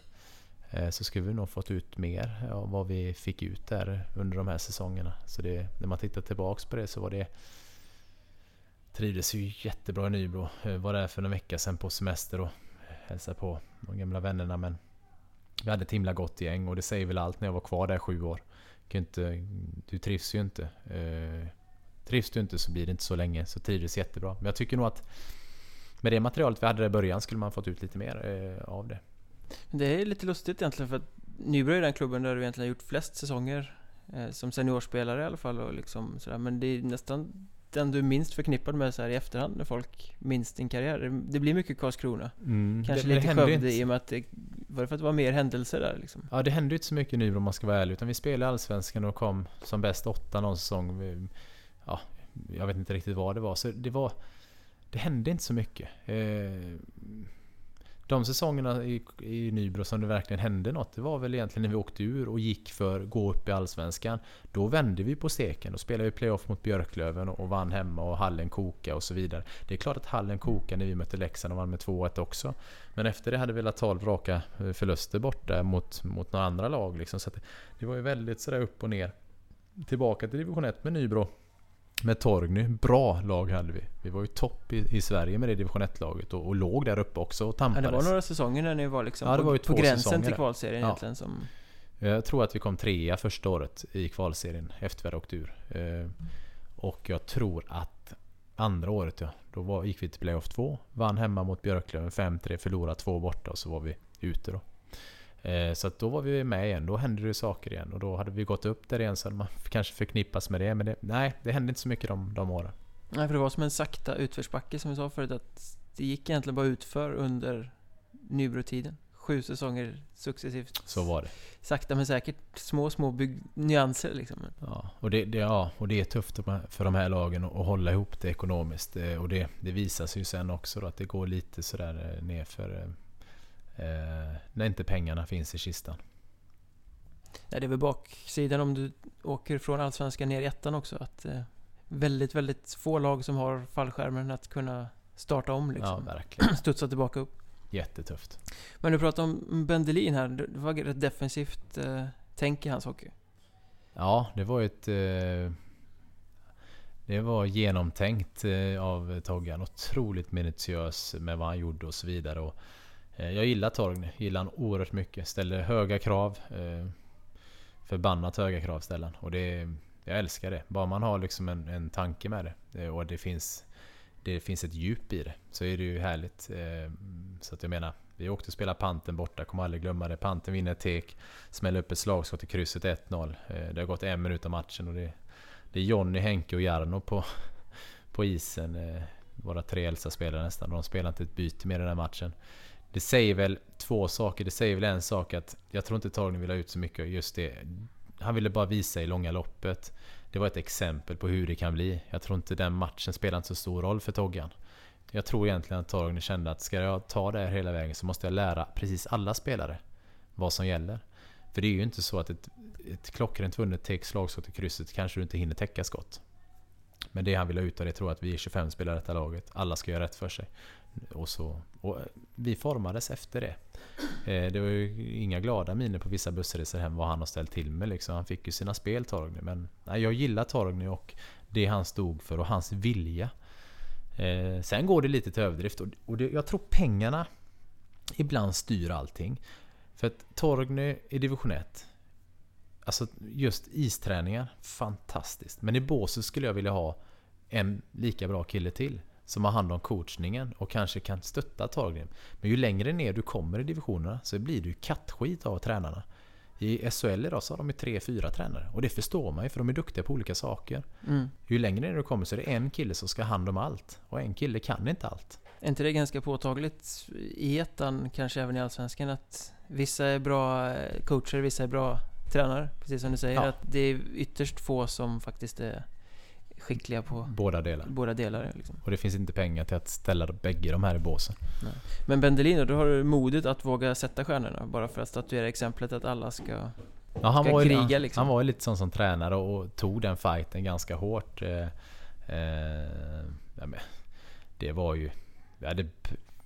eh, så skulle vi nog fått ut mer av vad vi fick ut där under de här säsongerna. Så det, när man tittar tillbaks på det så var det Trivdes ju jättebra i Nybro. Jag var där för en vecka sedan på semester och hälsade på de gamla vännerna men Vi hade ett himla gott gäng och det säger väl allt när jag var kvar där sju år. Du trivs ju inte. Trivs du inte så blir det inte så länge, så trivdes jättebra. Men jag tycker nog att med det materialet vi hade i början skulle man fått ut lite mer eh, av det. Det är lite lustigt egentligen för att Nybro är den klubben där du egentligen har gjort flest säsonger eh, Som seniorspelare i alla fall och liksom sådär Men det är nästan den du är minst förknippad med så här i efterhand när folk minns din karriär Det blir mycket Karlskrona mm, Kanske det, lite Skövde inte... i och med att det Var det för att det var mer händelser där liksom? Ja det hände ju inte så mycket i Nybro om man ska vara ärlig Utan vi spelade Allsvenskan och kom som bäst åtta någon säsong Ja Jag vet inte riktigt vad det var så det var Det hände inte så mycket eh, de säsongerna i, i Nybro som det verkligen hände något, det var väl egentligen när vi åkte ur och gick för att gå upp i Allsvenskan. Då vände vi på steken. Då spelade vi playoff mot Björklöven och vann hemma och hallen koka och så vidare. Det är klart att hallen kokade när vi mötte Leksand och vann med 2-1 också. Men efter det hade vi velat 12 raka eh, förluster borta mot, mot några andra lag. Liksom. Så det, det var ju väldigt sådär upp och ner. Tillbaka till division 1 med Nybro med Torgny. Bra lag hade vi. Vi var ju topp i, i Sverige med det division 1-laget och, och, låg där uppe också och tampades. Ja, det var några säsonger när ni var liksom ja, på, var på gränsen till kvalserien ja. egentligen som... Jag tror att vi kom trea första året i kvalserien efter vi hade åkt ur. Eh, och jag tror att andra året ja, då var, gick vi till playoff 2. Vann hemma mot Björklöven 5-3, förlorade två borta och så var vi ute då. Eh, så då var vi med igen, då hände det saker igen och då hade vi gått upp där igen så man kanske förknippas med det. Men det, nej, det hände inte så mycket de, de åren. Nej, för det var som en sakta utförsbacke som vi sa förut att det gick egentligen bara utför under Nybro-tiden. Sju säsonger successivt. Så var det. Sakta men säkert. Små, små bygg nyanser liksom. Ja, och det, det, ja, och det är tufft för de här lagen att hålla ihop det ekonomiskt. Eh, och det, det visar sig ju sen också då att det går lite sådär eh, nerför eh, när inte pengarna finns i kistan. Nej, det är väl baksidan om du åker från Allsvenskan ner i ettan också. Att eh, väldigt, väldigt få lag som har fallskärmen att kunna starta om liksom. Ja, verkligen. Studsa tillbaka upp. Jättetufft. Men du pratar om Bendelin här. Det var ett defensivt eh, tänk i hans hockey. Ja, det var ett... Eh, det var genomtänkt eh, av Toggan. Otroligt minutiös med vad han gjorde och så vidare. Och Eh, jag gillar Torgny, gillar han oerhört mycket. Ställer höga krav. Eh, förbannat höga krav ställer han. Och det, jag älskar det. Bara man har liksom en, en tanke med det. Eh, och det finns, det finns ett djup i det. Så är det ju härligt. Så att jag menar, vi åkte och spelade Panten borta, kommer aldrig glömma det. Panten vinner ett tek, smäller upp ett slagskott i krysset 1-0. Det har gått en minut av matchen och det, det är Jonny, Henke och Jarno på, på isen. Våra tre äldsta spelare nästan. De spelar inte ett byte med den här matchen. Det säger väl två saker. Det säger väl en sak att jag tror inte Torgny vill ha ut så mycket just det. Han ville bara visa i långa loppet. Det var ett exempel på hur det kan bli. Jag tror inte den matchen spelar så stor roll för Toggan. Jag tror egentligen att Torgny kände att ska jag ta det här hela vägen så måste jag lära precis alla spelare vad som gäller. För det är ju inte så att ett, ett klockrent vunnet take slagskott i krysset kanske du inte hinner täcka skott. Men det han vill ha ut av det tror jag att vi är 25 spelare i detta laget. Alla ska göra rätt för sig. Och, så, och eh, vi formades efter det. Eh, det var ju inga glada miner på vissa bussresor hem vad han har ställt till med. Liksom. Han fick ju sina spel Torgny. Men nej, jag gillar Torgny och det han stod för och hans vilja. Eh, sen går det lite till överdrift och, och det, jag tror pengarna ibland styr allting. För att Torgny i division 1 Alltså just isträningar, fantastiskt. Men i båset skulle jag vilja ha en lika bra kille till. Som har hand om coachningen och kanske kan stötta Torgny. Men ju längre ner du kommer i divisionerna så blir ju kattskit av tränarna. I SHL idag så har de ju tre, fyra tränare. Och det förstår man ju för de är duktiga på olika saker. Mm. Ju längre ner du kommer så är det en kille som ska ha hand om allt. Och en kille kan inte allt. Är inte det ganska påtagligt i ettan, kanske även i Allsvenskan, att vissa är bra coacher, vissa är bra tränare? Precis som du säger, ja. att det är ytterst få som faktiskt är skickliga på båda delar. Båda delar liksom. Och det finns inte pengar till att ställa bägge de här i båsen. Nej. Men Bendelino, då har du modet att våga sätta stjärnorna bara för att statuera exemplet att alla ska, ja, han ska var kriga. Ju, liksom. Han var ju lite sån som tränare och tog den fighten ganska hårt. Eh, eh, det var ju... Vi hade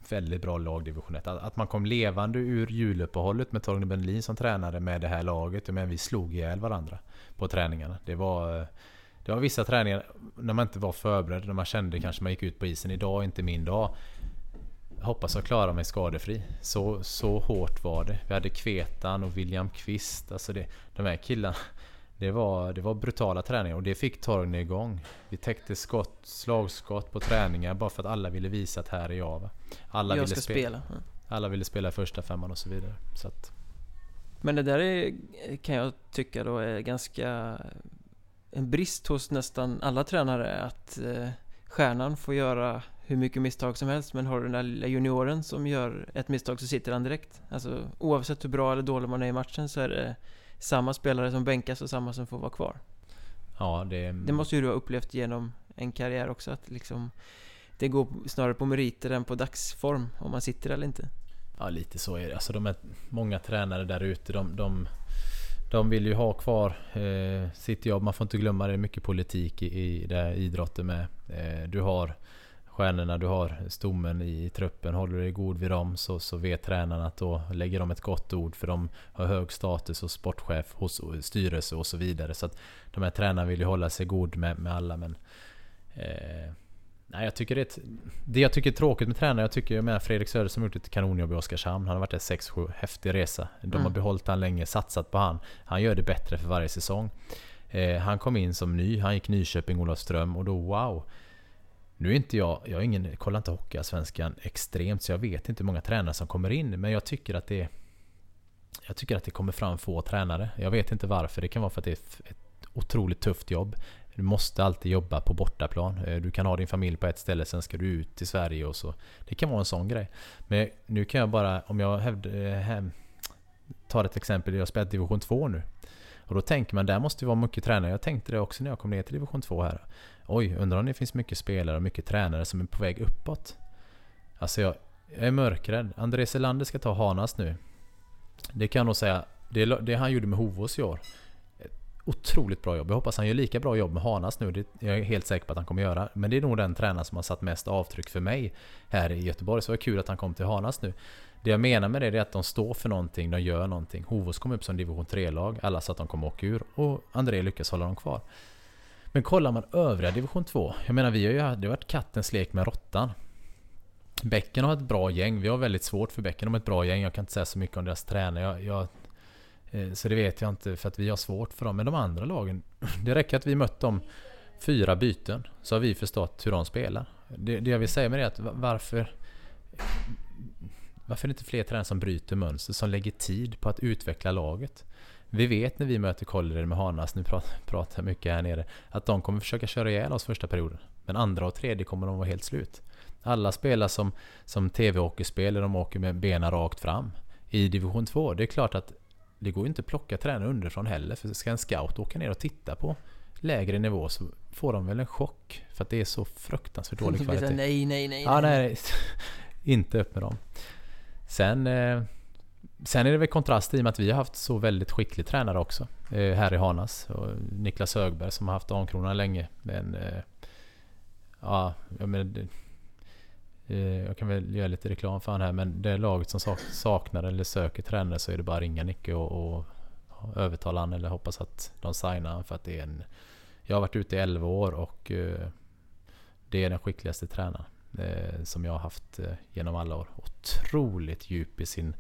väldigt bra lag division 1. Att man kom levande ur juluppehållet med Torgny Bendelin som tränare med det här laget. Men vi slog ihjäl varandra på träningarna. Det var... Det var vissa träningar när man inte var förberedd, när man kände kanske man gick ut på isen. Idag är inte min dag. hoppas jag klarar mig skadefri. Så, så hårt var det. Vi hade Kvetan och William Kvist. Alltså det, de här killarna. Det var, det var brutala träningar och det fick Torgny igång. Vi täckte skott, slagskott på träningar bara för att alla ville visa att här är jag. Alla jag ville ska spela. spela. Alla ville spela första femman och så vidare. Så att. Men det där är, kan jag tycka då är ganska en brist hos nästan alla tränare att eh, stjärnan får göra hur mycket misstag som helst men har du den där lilla junioren som gör ett misstag så sitter han direkt. Alltså oavsett hur bra eller dålig man är i matchen så är det samma spelare som bänkas och samma som får vara kvar. Ja, det... Det måste ju du ha upplevt genom en karriär också att liksom Det går snarare på meriter än på dagsform om man sitter eller inte. Ja, lite så är det. Alltså de är många tränare där ute. De, de, de vill ju ha kvar eh, sitt jobb. Man får inte glömma det är mycket politik i, i det idrotten med. Eh, du har stjärnorna, du har stommen i, i truppen. Håller du dig god vid dem så, så vet tränarna att då lägger de ett gott ord för de har hög status hos sportchef, hos styrelse och så vidare. Så att de här tränarna vill ju hålla sig god med, med alla men eh, Nej, jag tycker det, ett, det jag tycker är tråkigt med tränare, jag tycker med Fredrik Söder som gjort ett kanonjobb i Oskarshamn. Han har varit där 6-7, häftig resa. De mm. har behållit han länge, satsat på han. Han gör det bättre för varje säsong. Eh, han kom in som ny, han gick Nyköping, Olofström och då wow. Nu är inte jag, jag är ingen, kollar inte Hockeyallsvenskan extremt så jag vet inte hur många tränare som kommer in. Men jag tycker att det Jag tycker att det kommer fram få tränare. Jag vet inte varför. Det kan vara för att det är ett otroligt tufft jobb. Du måste alltid jobba på bortaplan. Eh, du kan ha din familj på ett ställe, sen ska du ut till Sverige och så. Det kan vara en sån grej. Men nu kan jag bara, om jag hävd, eh, hem, tar ett exempel, jag har spelat division 2 nu. Och då tänker man, där måste det vara mycket tränare. Jag tänkte det också när jag kom ner till division 2 här. Oj, undrar om det finns mycket spelare och mycket tränare som är på väg uppåt. Alltså jag, jag är mörkrädd. André Selander ska ta Hanas nu. Det kan jag nog säga, det, det han gjorde med Hovås i år otroligt bra jobb. Jag hoppas han gör lika bra jobb med Hanas nu. Det är jag helt säker på att han kommer göra. Men det är nog den tränare som har satt mest avtryck för mig här i Göteborg. Så det var kul att han kom till Hanas nu. Det jag menar med det är att de står för någonting, de gör någonting. Hovås kom upp som division 3-lag. Alla sa att de kommer åka ur. Och André lyckas hålla dem kvar. Men kollar man övriga division 2. Jag menar vi har ju det har varit kattens lek med råttan. Bäcken har ett bra gäng. Vi har väldigt svårt för Bäcken. De har ett bra gäng. Jag kan inte säga så mycket om deras tränare. Jag, jag Eh, så det vet jag inte för att vi har svårt för dem. Men de andra lagen, det räcker att vi mött dem fyra byten så har vi förstått hur de spelar. Det, det jag vill säga med det är att varför varför är det inte fler tränare som bryter mönster, som lägger tid på att utveckla laget? Vi vet när vi möter Kållered med Hanas, nu pratar jag mycket här nere, att de kommer försöka köra ihjäl oss första perioden. Men andra och tredje kommer de vara helt slut. Alla spelar som, som TV-hockeyspel, de åker med benen rakt fram. I division 2, det är klart att det går ju inte att plocka tränare underifrån heller. För ska en scout åka ner och titta på lägre nivå så får de väl en chock. För att det är så fruktansvärt dålig kvalitet. nej, nej, nej. Ja, nej. inte upp med dem. Sen, eh, sen är det väl kontrast i och med att vi har haft så väldigt skicklig tränare också. Eh, här i Hanas. Och Niklas Högberg som har haft Ankronan länge. Men, eh, ja, jag menar, Eh, jag kan väl göra lite reklam för han här men det laget som saknar eller söker tränare så är det bara att ringa Nicke och, och övertala han eller hoppas att de signar han för att det är en... Jag har varit ute i 11 år och eh, det är den skickligaste tränaren eh, som jag har haft genom alla år. Otroligt djup i sin,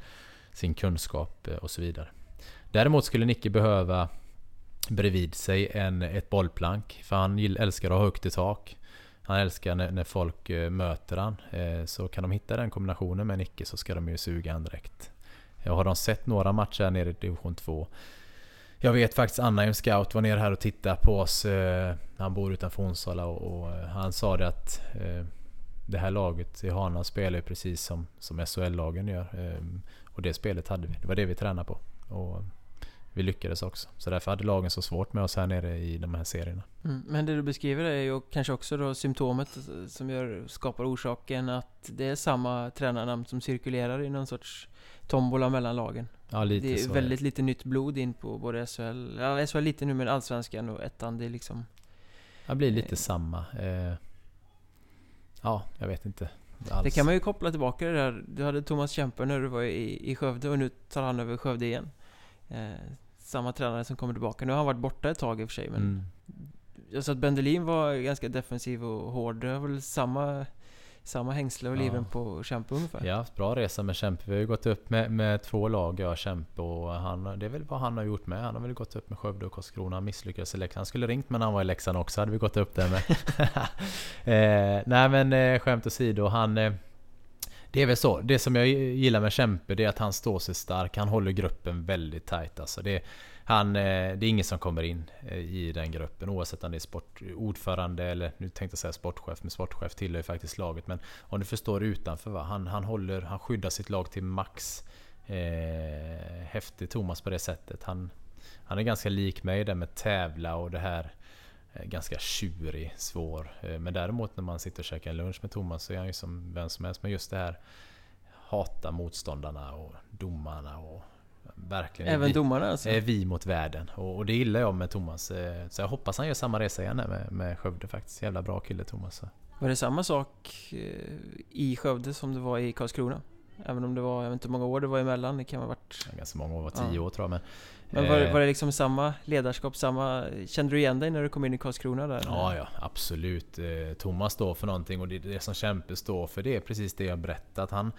sin kunskap och så vidare. Däremot skulle Nicke behöva bredvid sig en, ett bollplank för han älskar att ha högt i tak. Han älskar när, när folk eh, möter han. Eh, så kan de hitta den kombinationen med Nicke så ska de ju suga han direkt. Jag har de sett några matcher här nere i division 2. Jag vet faktiskt Anna, en scout, var nere här och tittade på oss. Eh, han bor utanför Onsala och, och han sa det att det här laget i Hana spelar ju precis som, som SHL-lagen gör. Och det spelet hade vi. Det var det vi tränade på. Och vi lyckades också. Så därför hade lagen så svårt med oss här nere i de här serierna. Mm, men det du beskriver är ju kanske också då symptomet som gör, skapar orsaken att det är samma tränarnamn som cirkulerar i någon sorts tombola mellan lagen. Ja, lite det är så väldigt är. lite nytt blod in på både SHL, ja SHL lite nu men Allsvenskan och ettan, det är liksom... Det blir lite eh, samma. Eh, ja, jag vet inte. Alls. Det kan man ju koppla tillbaka det där. Du hade Thomas Kemper när du var i, i Skövde och nu tar han över Skövde igen. Eh, samma tränare som kommer tillbaka. Nu har han varit borta ett tag i och för sig men mm. Jag sa att Bendelin var ganska defensiv och hård. Det har väl samma samma hängsle och liven ja. på Kämpe ungefär? Jag har haft bra resa med Kämpe. Vi har ju gått upp med, med två lag, jag och Kämpe. Och han, det är väl vad han har gjort med. Han har väl gått upp med Skövde och Karlskrona. Han misslyckades i Leksand. Han skulle ringt men han var i Leksand också. Hade vi gått upp där med. eh, nej men eh, skämt åsido. Han... Eh, det är väl så. Det som jag gillar med Kempe det är att han står sig stark. Han håller gruppen väldigt tight. Alltså det, han, eh, det är ingen som kommer in eh, i den gruppen oavsett om det är sportordförande eller nu tänkte jag säga sportchef, men sportchef tillhör ju faktiskt laget. Men om du förstår utanför va? Han, han, håller, han skyddar sitt lag till max. Eh, häftig Thomas på det sättet. Han, han är ganska lik mig där med tävla och det här Eh, ganska tjurig, svår. Eh, men däremot när man sitter och käkar en lunch med Thomas så är han ju som vem som helst. Men just det här hata motståndarna och domarna och verkligen Även vi, domarna alltså? Är vi mot världen. Och, och, det gillar jag med Thomas. Eh, så jag hoppas han gör samma resa igen med, med Skövde faktiskt. Jävla bra kille Thomas. Var det samma sak i Skövde som det var i Karlskrona? Även om det var, jag vet inte hur många år det var emellan, det kan ha varit... Ganska många år, var tio ja. år tror jag men... Men var, var det liksom samma ledarskap, samma... Kände du igen dig när du kom in i Karlskrona där? Ja, ja absolut. Eh, Thomas står för någonting och det, det som Kämpe står för det är precis det jag berättat. Han,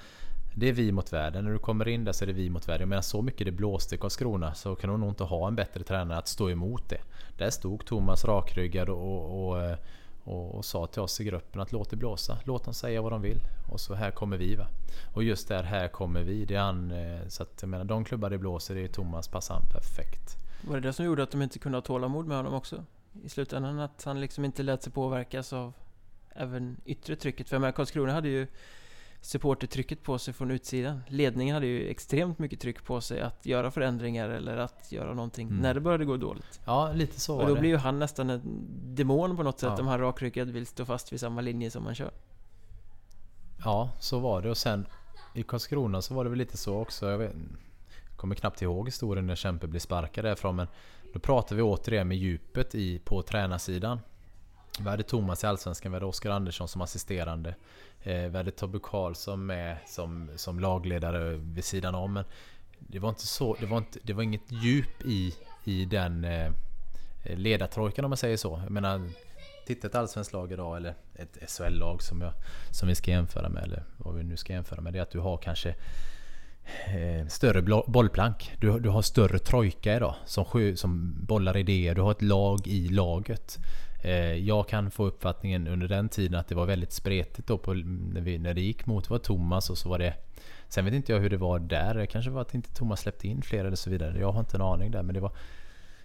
det är vi mot världen. När du kommer in där så är det vi mot världen. Menar så mycket det blåste i Karlskrona så kan du nog inte ha en bättre tränare att stå emot det. Där stod Thomas rakryggad och, och, och och, och, sa till oss i gruppen att låt det blåsa. Låt dem säga vad de vill. Och så här kommer vi va. Och just där, här kommer vi. Det är han, eh, så att jag menar, de klubbar det blåser, det är Thomas Passan perfekt. Var det det som gjorde att de inte kunde ha tålamod med honom också? I slutändan att han liksom inte lät sig påverkas av även yttre trycket. För jag menar, Karlskrona hade ju supportertrycket på sig från utsidan. Ledningen hade ju extremt mycket tryck på sig att göra förändringar eller att göra någonting mm. när det började gå dåligt. Ja, lite så Och då blir ju han nästan en demon på något sätt ja. om han rakryggad vill stå fast vid samma linje som man kör. Ja, så var det och sen i Karlskrona så var det väl lite så också. Jag, vet, jag kommer knappt ihåg historien när Kämpe blev sparkad därifrån men då pratar vi återigen med djupet i, på tränarsidan. Vi hade Thomas i Allsvenskan, vi hade Oskar Andersson som assisterande. Eh, vi hade Tobbe Karlsson med som, som lagledare vid sidan om. Men det var inte så, det var, inte, det var inget djup i, i den eh, ledartrojkan om man säger så. Jag menar, titta ett allsvenskt lag idag eller ett SHL-lag som, som vi ska jämföra med, eller vad vi nu ska jämföra med, det är att du har kanske eh, större bollplank. Du, du har större trojka idag som, som bollar idéer. Du har ett lag i laget. Eh, jag kan få uppfattningen under den tiden att det var väldigt spretigt då på, när, vi, när det gick mot var Thomas och så var det Sen vet inte jag hur det var där. Det kanske var att inte Thomas släppte in fler eller så vidare. Jag har inte en aning där men det var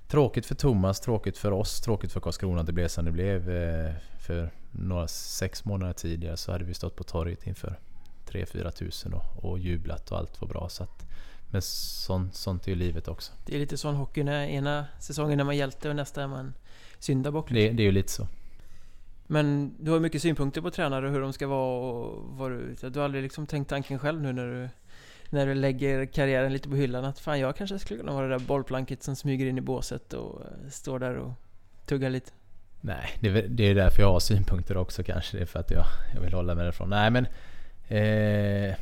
Tråkigt för Thomas, tråkigt för oss, tråkigt för Karlskrona att det blev som det blev. Eh, för några sex månader tidigare så hade vi stått på torget inför 3-4 tusen och, och jublat och allt var bra. Så att men sånt, sånt är ju livet också. Det är lite sån hockey när ena säsongen är man hjälte och nästa är man syndabock. Det, det är ju lite så. Men du har mycket synpunkter på tränare hur de ska vara och vad du... Du har aldrig liksom tänkt tanken själv nu när du... När du lägger karriären lite på hyllan att fan jag kanske skulle kunna vara det där bollplanket som smyger in i båset och eh, står där och tuggar lite. Nej, det, är- det är därför jag har synpunkter också kanske. Det är för att jag, jag vill hålla mig därifrån. Nej men... Eh,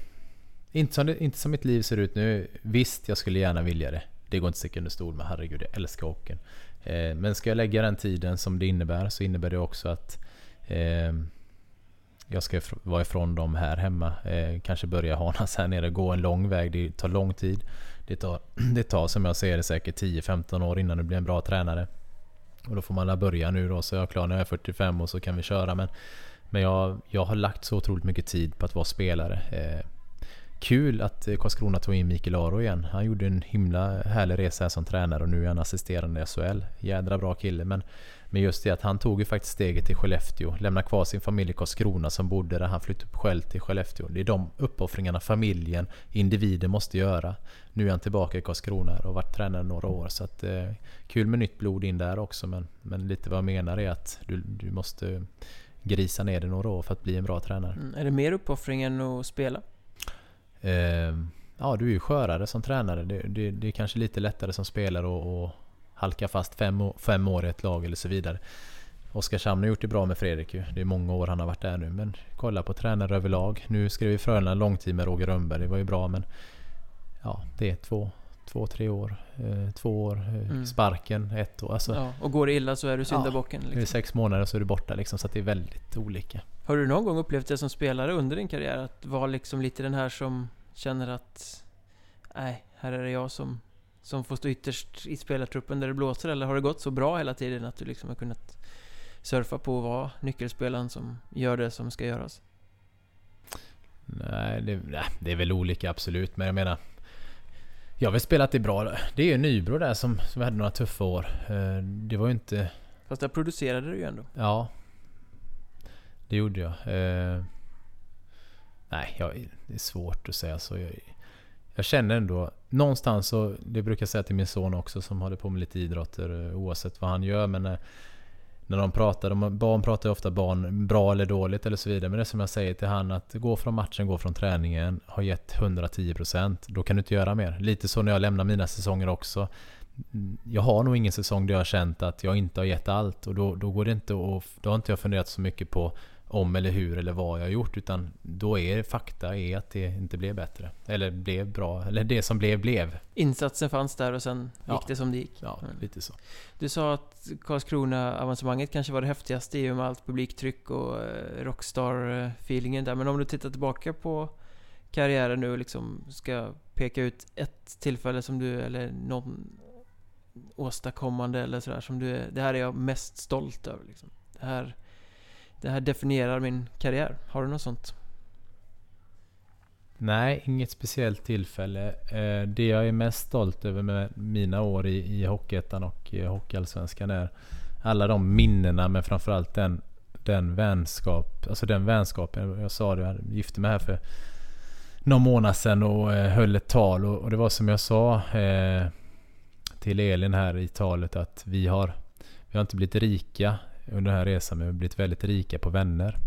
inte, som det, inte som mitt liv ser ut nu. Visst, jag skulle gärna vilja det. Det går inte att sticka under stol med. Herregud, jag älskar hockeyn. Eh, men ska jag lägga den tiden som det innebär så innebär det också att eh, jag ska vara ifrån dem här hemma. Eh, kanske börja hanas här nere. Gå en lång väg. Det tar lång tid. Det tar, det tar som jag ser det säkert 10-15 år innan du blir en bra tränare. Och då får man börja nu då. Så jag är klar när jag är 45 och så kan vi köra. Men, men jag, jag har lagt så otroligt mycket tid på att vara spelare. Eh, Kul att eh, Karlskrona tog in Mikael Aro igen. Han gjorde en himla härlig resa här som tränare och nu är han assisterande i SHL. Jädra bra kille. Men, men just det att han tog ju faktiskt steget till Skellefteå. Lämnade kvar sin familj i Karlskrona som bodde där. Han flyttade upp själv till Skellefteå. Det är de uppoffringarna familjen, individen måste göra. Nu är han tillbaka i Karlskrona och har varit tränare några år. Så att, eh, kul med nytt blod in där också. Men, men lite vad jag menar är att du, du måste grisa ner det några år för att bli en bra tränare. Mm. Är det mer uppoffring än att spela? Eh, ja, du är ju skörare som tränare. Det, det, det är kanske lite lättare som spelare att att halka fast fem, fem år i ett lag eller så vidare. Oskarshamn har gjort det bra med Fredrik ju. Det är många år han har varit där nu. Men kolla på tränare överlag. Nu skrev vi Frölunda en lång tid med Roger Rönnberg. Det var ju bra men... Ja, det är två, två tre år. Eh, två år. Eh, Mm. Sparken, ett år. Alltså, Ja, och går det illa så är du syndabocken. är Liksom. sex månader så är du borta liksom. Så det är väldigt olika. Har du någon gång upplevt det som spelare under din karriär? Att vara liksom lite den här som känner att... Nej, här är det jag som, som får stå ytterst i spelartruppen där det blåser. Eller har det gått så bra hela tiden att du liksom har kunnat surfa på att vara nyckelspelaren som gör det som ska göras? Nej det, nej, det är väl olika absolut. Men jag menar... Jag har väl spelat det bra. Det är ju Nybro där som, som hade några tuffa år. Eh, Det var ju inte... Fast där producerade du ju ändå. Ja. Det gjorde jag. Eh, nej, jag, det är svårt att säga så. Jag, jag känner ändå någonstans så, det brukar jag säga till min son också som håller på med lite idrotter eh, oavsett vad han gör. Men när, de pratar, de, barn pratar ju ofta barn bra eller dåligt eller så vidare. Men det är som jag säger till han att gå från matchen, gå från träningen, har gett 110% då kan du inte göra mer. Lite så när jag lämnar mina säsonger också. Jag har nog ingen säsong där jag har känt att jag inte har gett allt och då, då går det inte och Då har inte jag funderat så mycket på om eller hur eller vad jag har gjort utan då är fakta är att det inte blev bättre. Eller blev bra. Eller det som blev blev. Insatsen fanns där och sen gick Ja. det som det gick. Ja, Mm. lite så. Du sa att Karlskrona-avancemanget kanske var det häftigaste i och med allt publiktryck och eh, rockstar-feelingen där. Men om du tittar tillbaka på karriären nu och liksom ska peka ut ett tillfälle som du, eller någon åstadkommande eller sådär som du, det här är jag mest stolt över liksom. Det här, det här definierar min karriär. Har du något sånt? Nej, inget speciellt tillfälle. Eh, det jag är mest stolt över med mina år i, i Hockeyettan och i Hockeyallsvenskan är alla de minnena men framförallt den, den vänskap, alltså den vänskapen. Jag sa det, jag gifte mig här för någon månad sedan och eh, höll ett tal och, och det var som jag sa eh, till Elin här i talet att vi har, vi har inte blivit rika under den här resan men vi har blivit väldigt rika på vänner.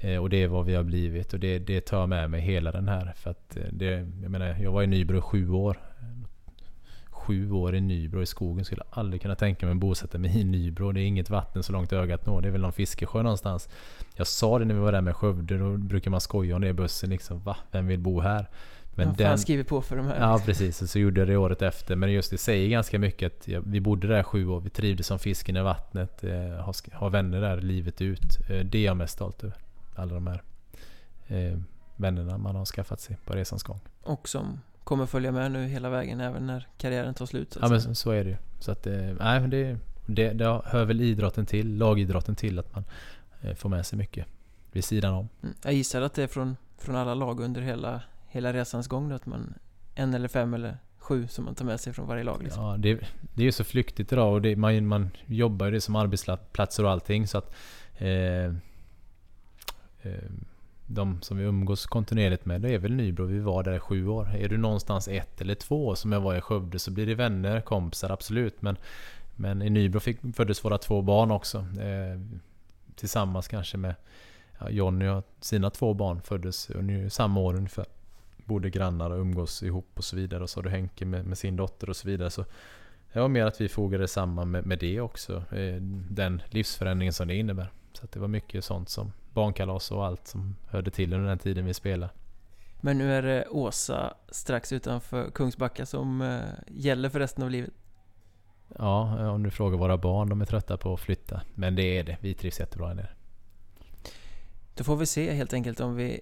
Eh, och det är vad vi har blivit och det, det tar jag med mig hela den här. För att eh, det, jag menar, jag var i Nybro i sju år. Sju år i Nybro i skogen. Skulle jag aldrig kunna tänka mig att bosätta mig i Nybro. Det är inget vatten så långt ögat når. Det är väl någon fiskesjö någonstans. Jag sa det när vi var där med Skövde. Då brukar man skoja om det i bussen. Liksom, Va? Vem vill bo här? Men Men fan skriver på för de här. Ja precis, och så gjorde jag det året efter. Men just det säger ganska mycket att ja, vi bodde där sju år. Vi trivdes som fisken i vattnet. Eh, har, har vänner där livet ut. Eh, det är jag mest stolt över. Alla de här eh, vännerna man har skaffat sig på resans gång. Och som kommer följa med nu hela vägen även när karriären tar slut. så Ja men så, så är det ju. Så att, eh, nej, men det, det, det hör väl idrotten till, lagidrotten till att man eh, får med sig mycket vid sidan om. Mm. Jag gissar att det är från, från alla lag under hela, hela resans gång då, att man en eller fem eller sju som man tar med sig från varje lag liksom. Ja, det, det är ju så flyktigt idag och det, man, man jobbar ju det som arbetsplatser och allting så att eh, eh, de som vi umgås kontinuerligt med, det är väl Nybro. Vi var där i sju år. Är du någonstans ett eller två som jag var i Skövde så blir det vänner, kompisar, absolut. Men, men i Nybro fick, föddes våra två barn också. Eh, tillsammans kanske med ja, Jonny och sina två barn föddes under samma år ungefär. Bodde grannar och umgås ihop och så vidare. Och så har du Henke med, med sin dotter och så vidare. Så det var mer att vi fogade samman med, med det också. Eh, den livsförändringen som det innebär. Så det var mycket sånt som barnkalas och allt som hörde till under den tiden vi spelade. Men nu är det Åsa strax utanför Kungsbacka som eh, gäller för resten av livet. Ja, om du frågar våra barn, de är trötta på att flytta. Men det är det, vi trivs jättebra där Då får vi se helt enkelt om vi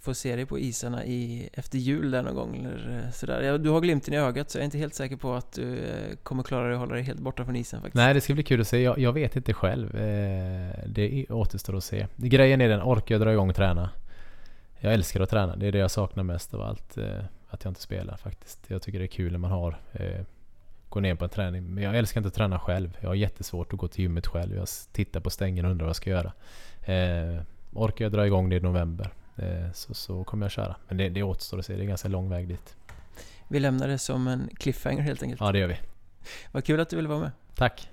får se dig på isarna i, efter jul där någon gång eller eh, sådär. Du har glimten i ögat så jag är inte helt säker på att du eh, kommer klara dig att hålla dig helt borta från isen faktiskt. Nej, det ska bli kul att se. Jag, jag vet inte själv. Eh, det återstår att se. Grejen är den, orkar jag dra igång och träna? Jag älskar att träna. Det är det jag saknar mest av allt. Att jag inte spelar faktiskt. Jag tycker det är kul när man har Gå ner på en träning. Men jag älskar inte att träna själv. Jag har jättesvårt att gå till gymmet själv. Jag tittar på stängen och undrar vad jag ska göra. Eh, orkar jag dra igång det i november så, så kommer jag köra. Men det, det återstår att se, det är ganska lång väg dit. Vi lämnar det som en cliffhanger helt enkelt. Ja, det gör vi. Vad kul att du ville vara med. Tack.